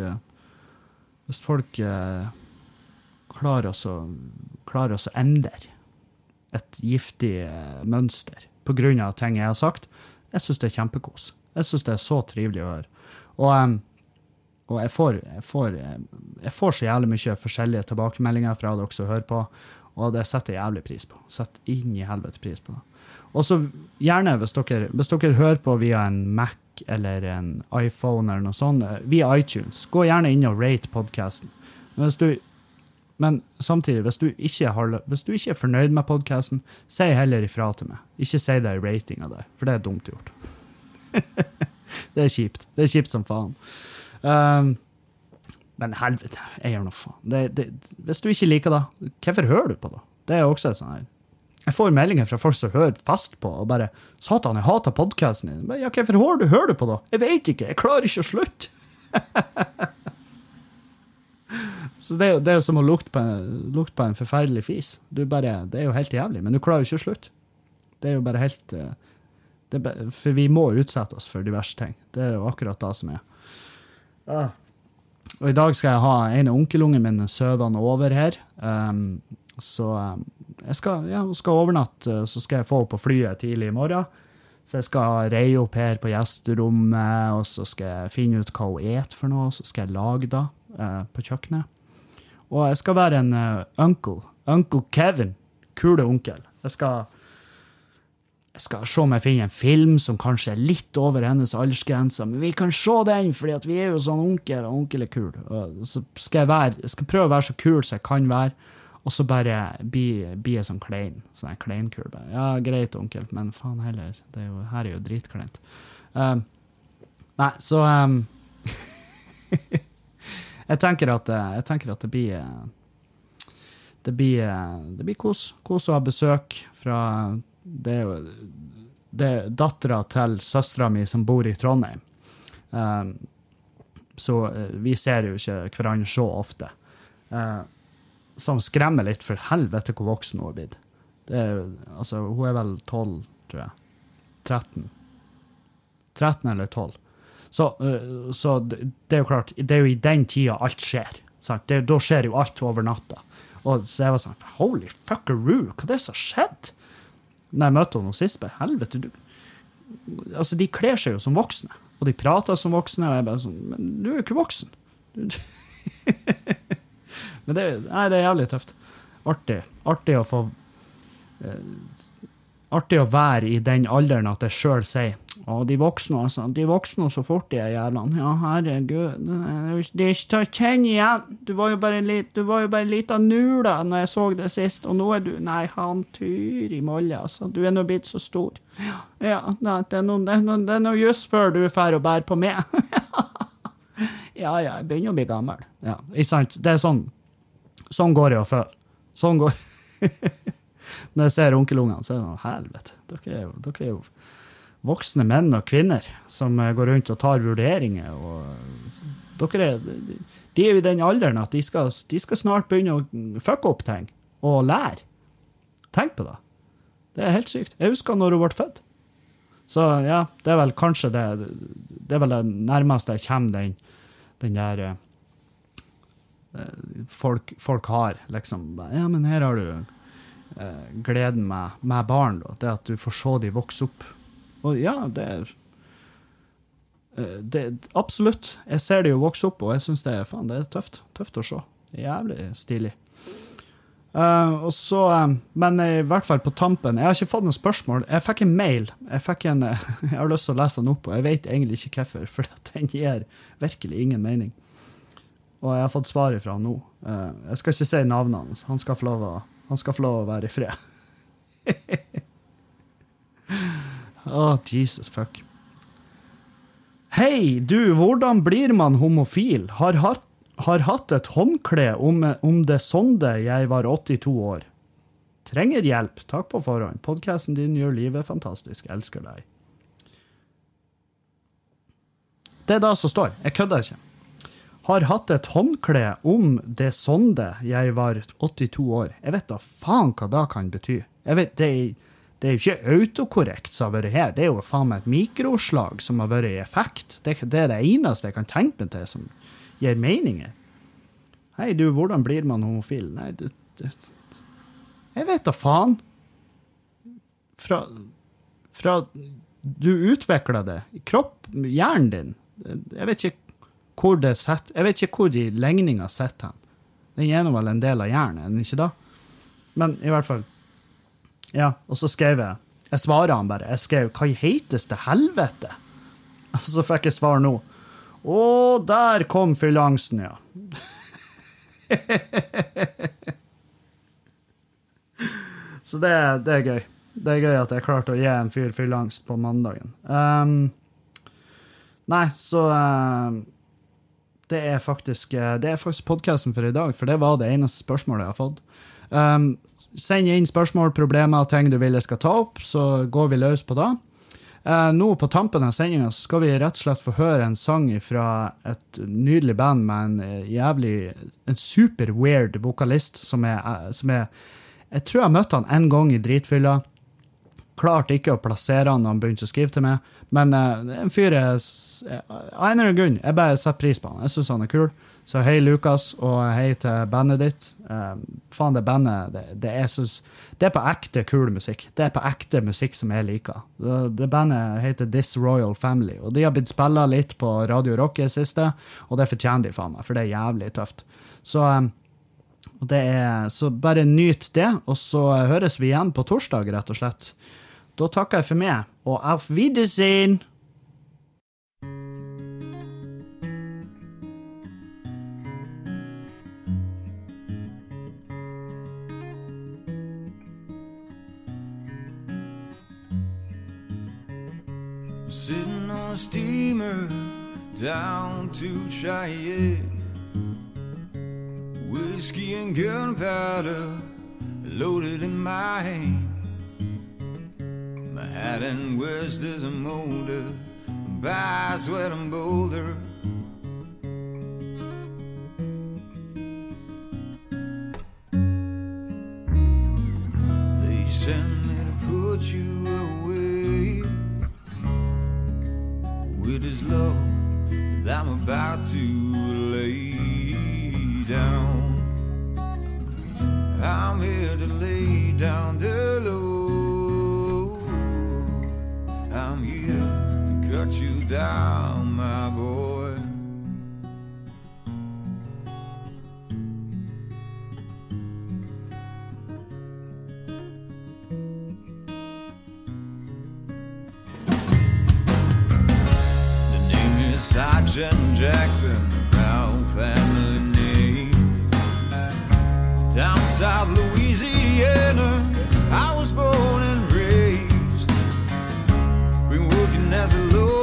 Hvis folk klarer å klarer å endre et giftig mønster av ting jeg har sagt. Jeg syns det er kjempekos. Jeg syns det er så trivelig å høre. Og, og jeg, får, jeg, får, jeg får så jævlig mye forskjellige tilbakemeldinger fra dere som hører på, og det setter jeg jævlig pris på. Setter inn i helvete pris på det. Og så gjerne, hvis dere, hvis dere hører på via en Mac eller en iPhone eller noe sånt, eh, via iTunes, gå gjerne inn og rate podkasten. Hvis du men samtidig, hvis du ikke, har, hvis du ikke er fornøyd med podkasten, si heller ifra til meg. Ikke si det i ratinga der, for det er dumt gjort. det er kjipt. Det er kjipt som faen. Um, men helvete, jeg gjør nå faen. Hvis du ikke liker det, hvorfor hører du på det? Det er også sånn her. Jeg får meldinger fra folk som hører fast på, og bare 'Satan, jeg hater podkasten din'. Men, Ja, hvorfor hører du, hører du på det? Jeg vet ikke, jeg klarer ikke å slutte. Så det er, jo, det er jo som å lukte på, en, lukte på en forferdelig fis. Du bare, det er jo helt jævlig, men du klarer jo ikke å slutte. Det er jo bare helt eh, det bare- For vi må utsette oss for diverse ting. Det er jo akkurat det som er. Ah. Og i dag skal jeg ha en av onkelungen min søvende over her. Um, så um, jeg skal, ja, skal overnatte, så skal jeg få henne på flyet tidlig i morgen. Så jeg skal reie opp her på gjesterommet, og så skal jeg finne ut hva hun et for noe, så skal jeg lage det uh, på kjøkkenet. Og jeg skal være en uh, uncle. Uncle Kevin. Kule onkel. Jeg skal, jeg skal se om jeg finner en film som kanskje er litt over hennes aldersgrense, men vi kan se den, fordi vi er jo sånn onkel, og onkel er kul. Og så skal jeg, være, jeg skal prøve å være så kul som jeg kan være, og så bare bli, bli jeg sånn klein. Sånn kleinkul. Ja, greit, onkel, men faen heller. Det er jo, her er jo dritkleint. Um, nei, så um, jeg, tenker at, eh, jeg tenker at det blir eh, det blir, eh, det blir kos. Kos å ha besøk fra Det det er dattera til søstera mi som bor i Trondheim. Um, så vi ser jo ikke hverandre så ofte. Uh, som skremmer litt, for helvete hvor voksen hun er blitt. Altså, hun er vel 12, tror jeg. 13. 13 eller 12. Så, så det er jo klart, det er jo i den tida alt skjer. Det, da skjer jo alt over natta. Og så jeg var sånn Holy fuckeroo, hva er det som har skjedd? Når jeg møtte henne sist, bare helvete, du Altså, de kler seg jo som voksne, og de prater som voksne, og jeg bare sånn Men du er jo ikke voksen. Men det, nei, det er jævlig tøft. Artig. Artig å få uh, Artig å være i den alderen at jeg sjøl sier Å, de voksne, altså. De voksne så fort, de jævlene. Ja, herregud. Det er ikke- det til å kjenne igjen. Du var jo bare en lita nula når jeg så det sist, og nå er du Nei, han Tyri Molle, altså. Du er nå blitt så stor. Ja, det er noe, det noe, det noe just før du er ferdig å bære på meg. ja, ja, jeg begynner å bli gammel. Ja, ikke sant? Det er sånn Sånn går jeg å føle. Sånn går Når jeg ser onkelungene, så er det sånn Helvete. Er, dere er jo voksne menn og kvinner som eh, går rundt og tar vurderinger. Og er, de er jo i den alderen at de skal, de skal snart begynne å fucke opp ting og lære. Tenk på det. Det er helt sykt. Jeg husker når hun ble født. Så ja, det er vel kanskje det Det er vel det nærmeste jeg kommer den, den der eh, folk, folk har, liksom. Ja, men her har du eh, gleden med, med barn, da. Det at du får se de vokse opp. Og ja, det er eh, det, Absolutt. Jeg ser de jo vokse opp, og jeg syns det, det er tøft. Tøft å se. Jævlig stilig. Uh, og så, eh, men i hvert fall på tampen Jeg har ikke fått noen spørsmål. Jeg fikk en mail. Jeg fikk en, uh, jeg har lyst til å lese den opp, og jeg vet egentlig ikke hvorfor, for den gir virkelig ingen mening. Og jeg har fått svar fra han nå. Uh, jeg skal ikke si navnet hans. Han skal få lov å, han skal få lov å være i fred. Å, Jesus fuck. Hei, du, hvordan blir man homofil? Har hatt, har hatt et håndkle om, om det sonde jeg var 82 år. Trenger hjelp. Takk på forhånd. Podkasten din gjør livet fantastisk. Elsker deg. Det er det som står. Jeg kødder ikke. Har hatt et håndkle om det sonde jeg var 82 år. Jeg vet da faen hva det kan bety. Jeg vet, det, er, det er jo ikke autokorrekt som har vært her. Det er jo faen meg et mikroslag som har vært i effekt. Det, det er det eneste jeg kan tenke meg til som gir meninger. Hei, du, hvordan blir man homofil? Nei, du, du Jeg vet da faen. Fra, fra du utvikler det. Kropp, hjernen din. Jeg vet ikke hvor det sitter. Jeg vet ikke hvor de legninga sitter hen. Den er nå vel en del av hjernen, er den ikke da? Men i hvert fall. Ja, og så skrev jeg Jeg svarer han bare. Jeg skrev 'Hva i heiteste helvete?' Og så fikk jeg svar nå. Å, der kom fylleangsten, ja. så det, det er gøy. Det er gøy at jeg klarte å gi en fyr fylleangst på mandagen. Um, Nei, så um, Det er faktisk eh, Det faktisk podkasten for i dag, for det var det eneste spørsmålet jeg har fått. Um, send inn spørsmål, problemer, ting du vil jeg skal ta opp, så går vi løs på det. Eh, nå på tampen av sendinga skal vi rett og slett få høre en sang fra et nydelig band med en eh, jævlig En super weird vokalist som er, eh, som er Jeg tror jeg møtte han én gang i dritfylla. Klarte ikke å plassere han når han begynte å skrive til meg, men uh, en fyr jeg Av en eller annen jeg bare setter pris på han. Jeg syns han er kul. Så hei, Lukas, og hei til bandet ditt. Eh, faen, det bandet, det, det, er, synes, det er på ekte kul musikk. Det er på ekte musikk som jeg liker. Det, det bandet heter This Royal Family, og de har blitt spilla litt på Radio Rock i det siste, og det fortjener de faen meg, for det er jævlig tøft. Så, um, er, så bare nyt det, og så høres vi igjen på torsdag, rett og slett. Da takker jeg for meg, og auf Wiedersehen! Sitting on a steamer down to Cheyenne. Whiskey and gunpowder loaded in my hand. My hat and west is a molder by sweat and boulder. They sent me to put you away with his love that I'm about to lay down. I'm here to lay down cut you down, my boy. The name is Sergeant Jackson, our family name. Down South Louisiana, I was born and raised. Been working as a lawman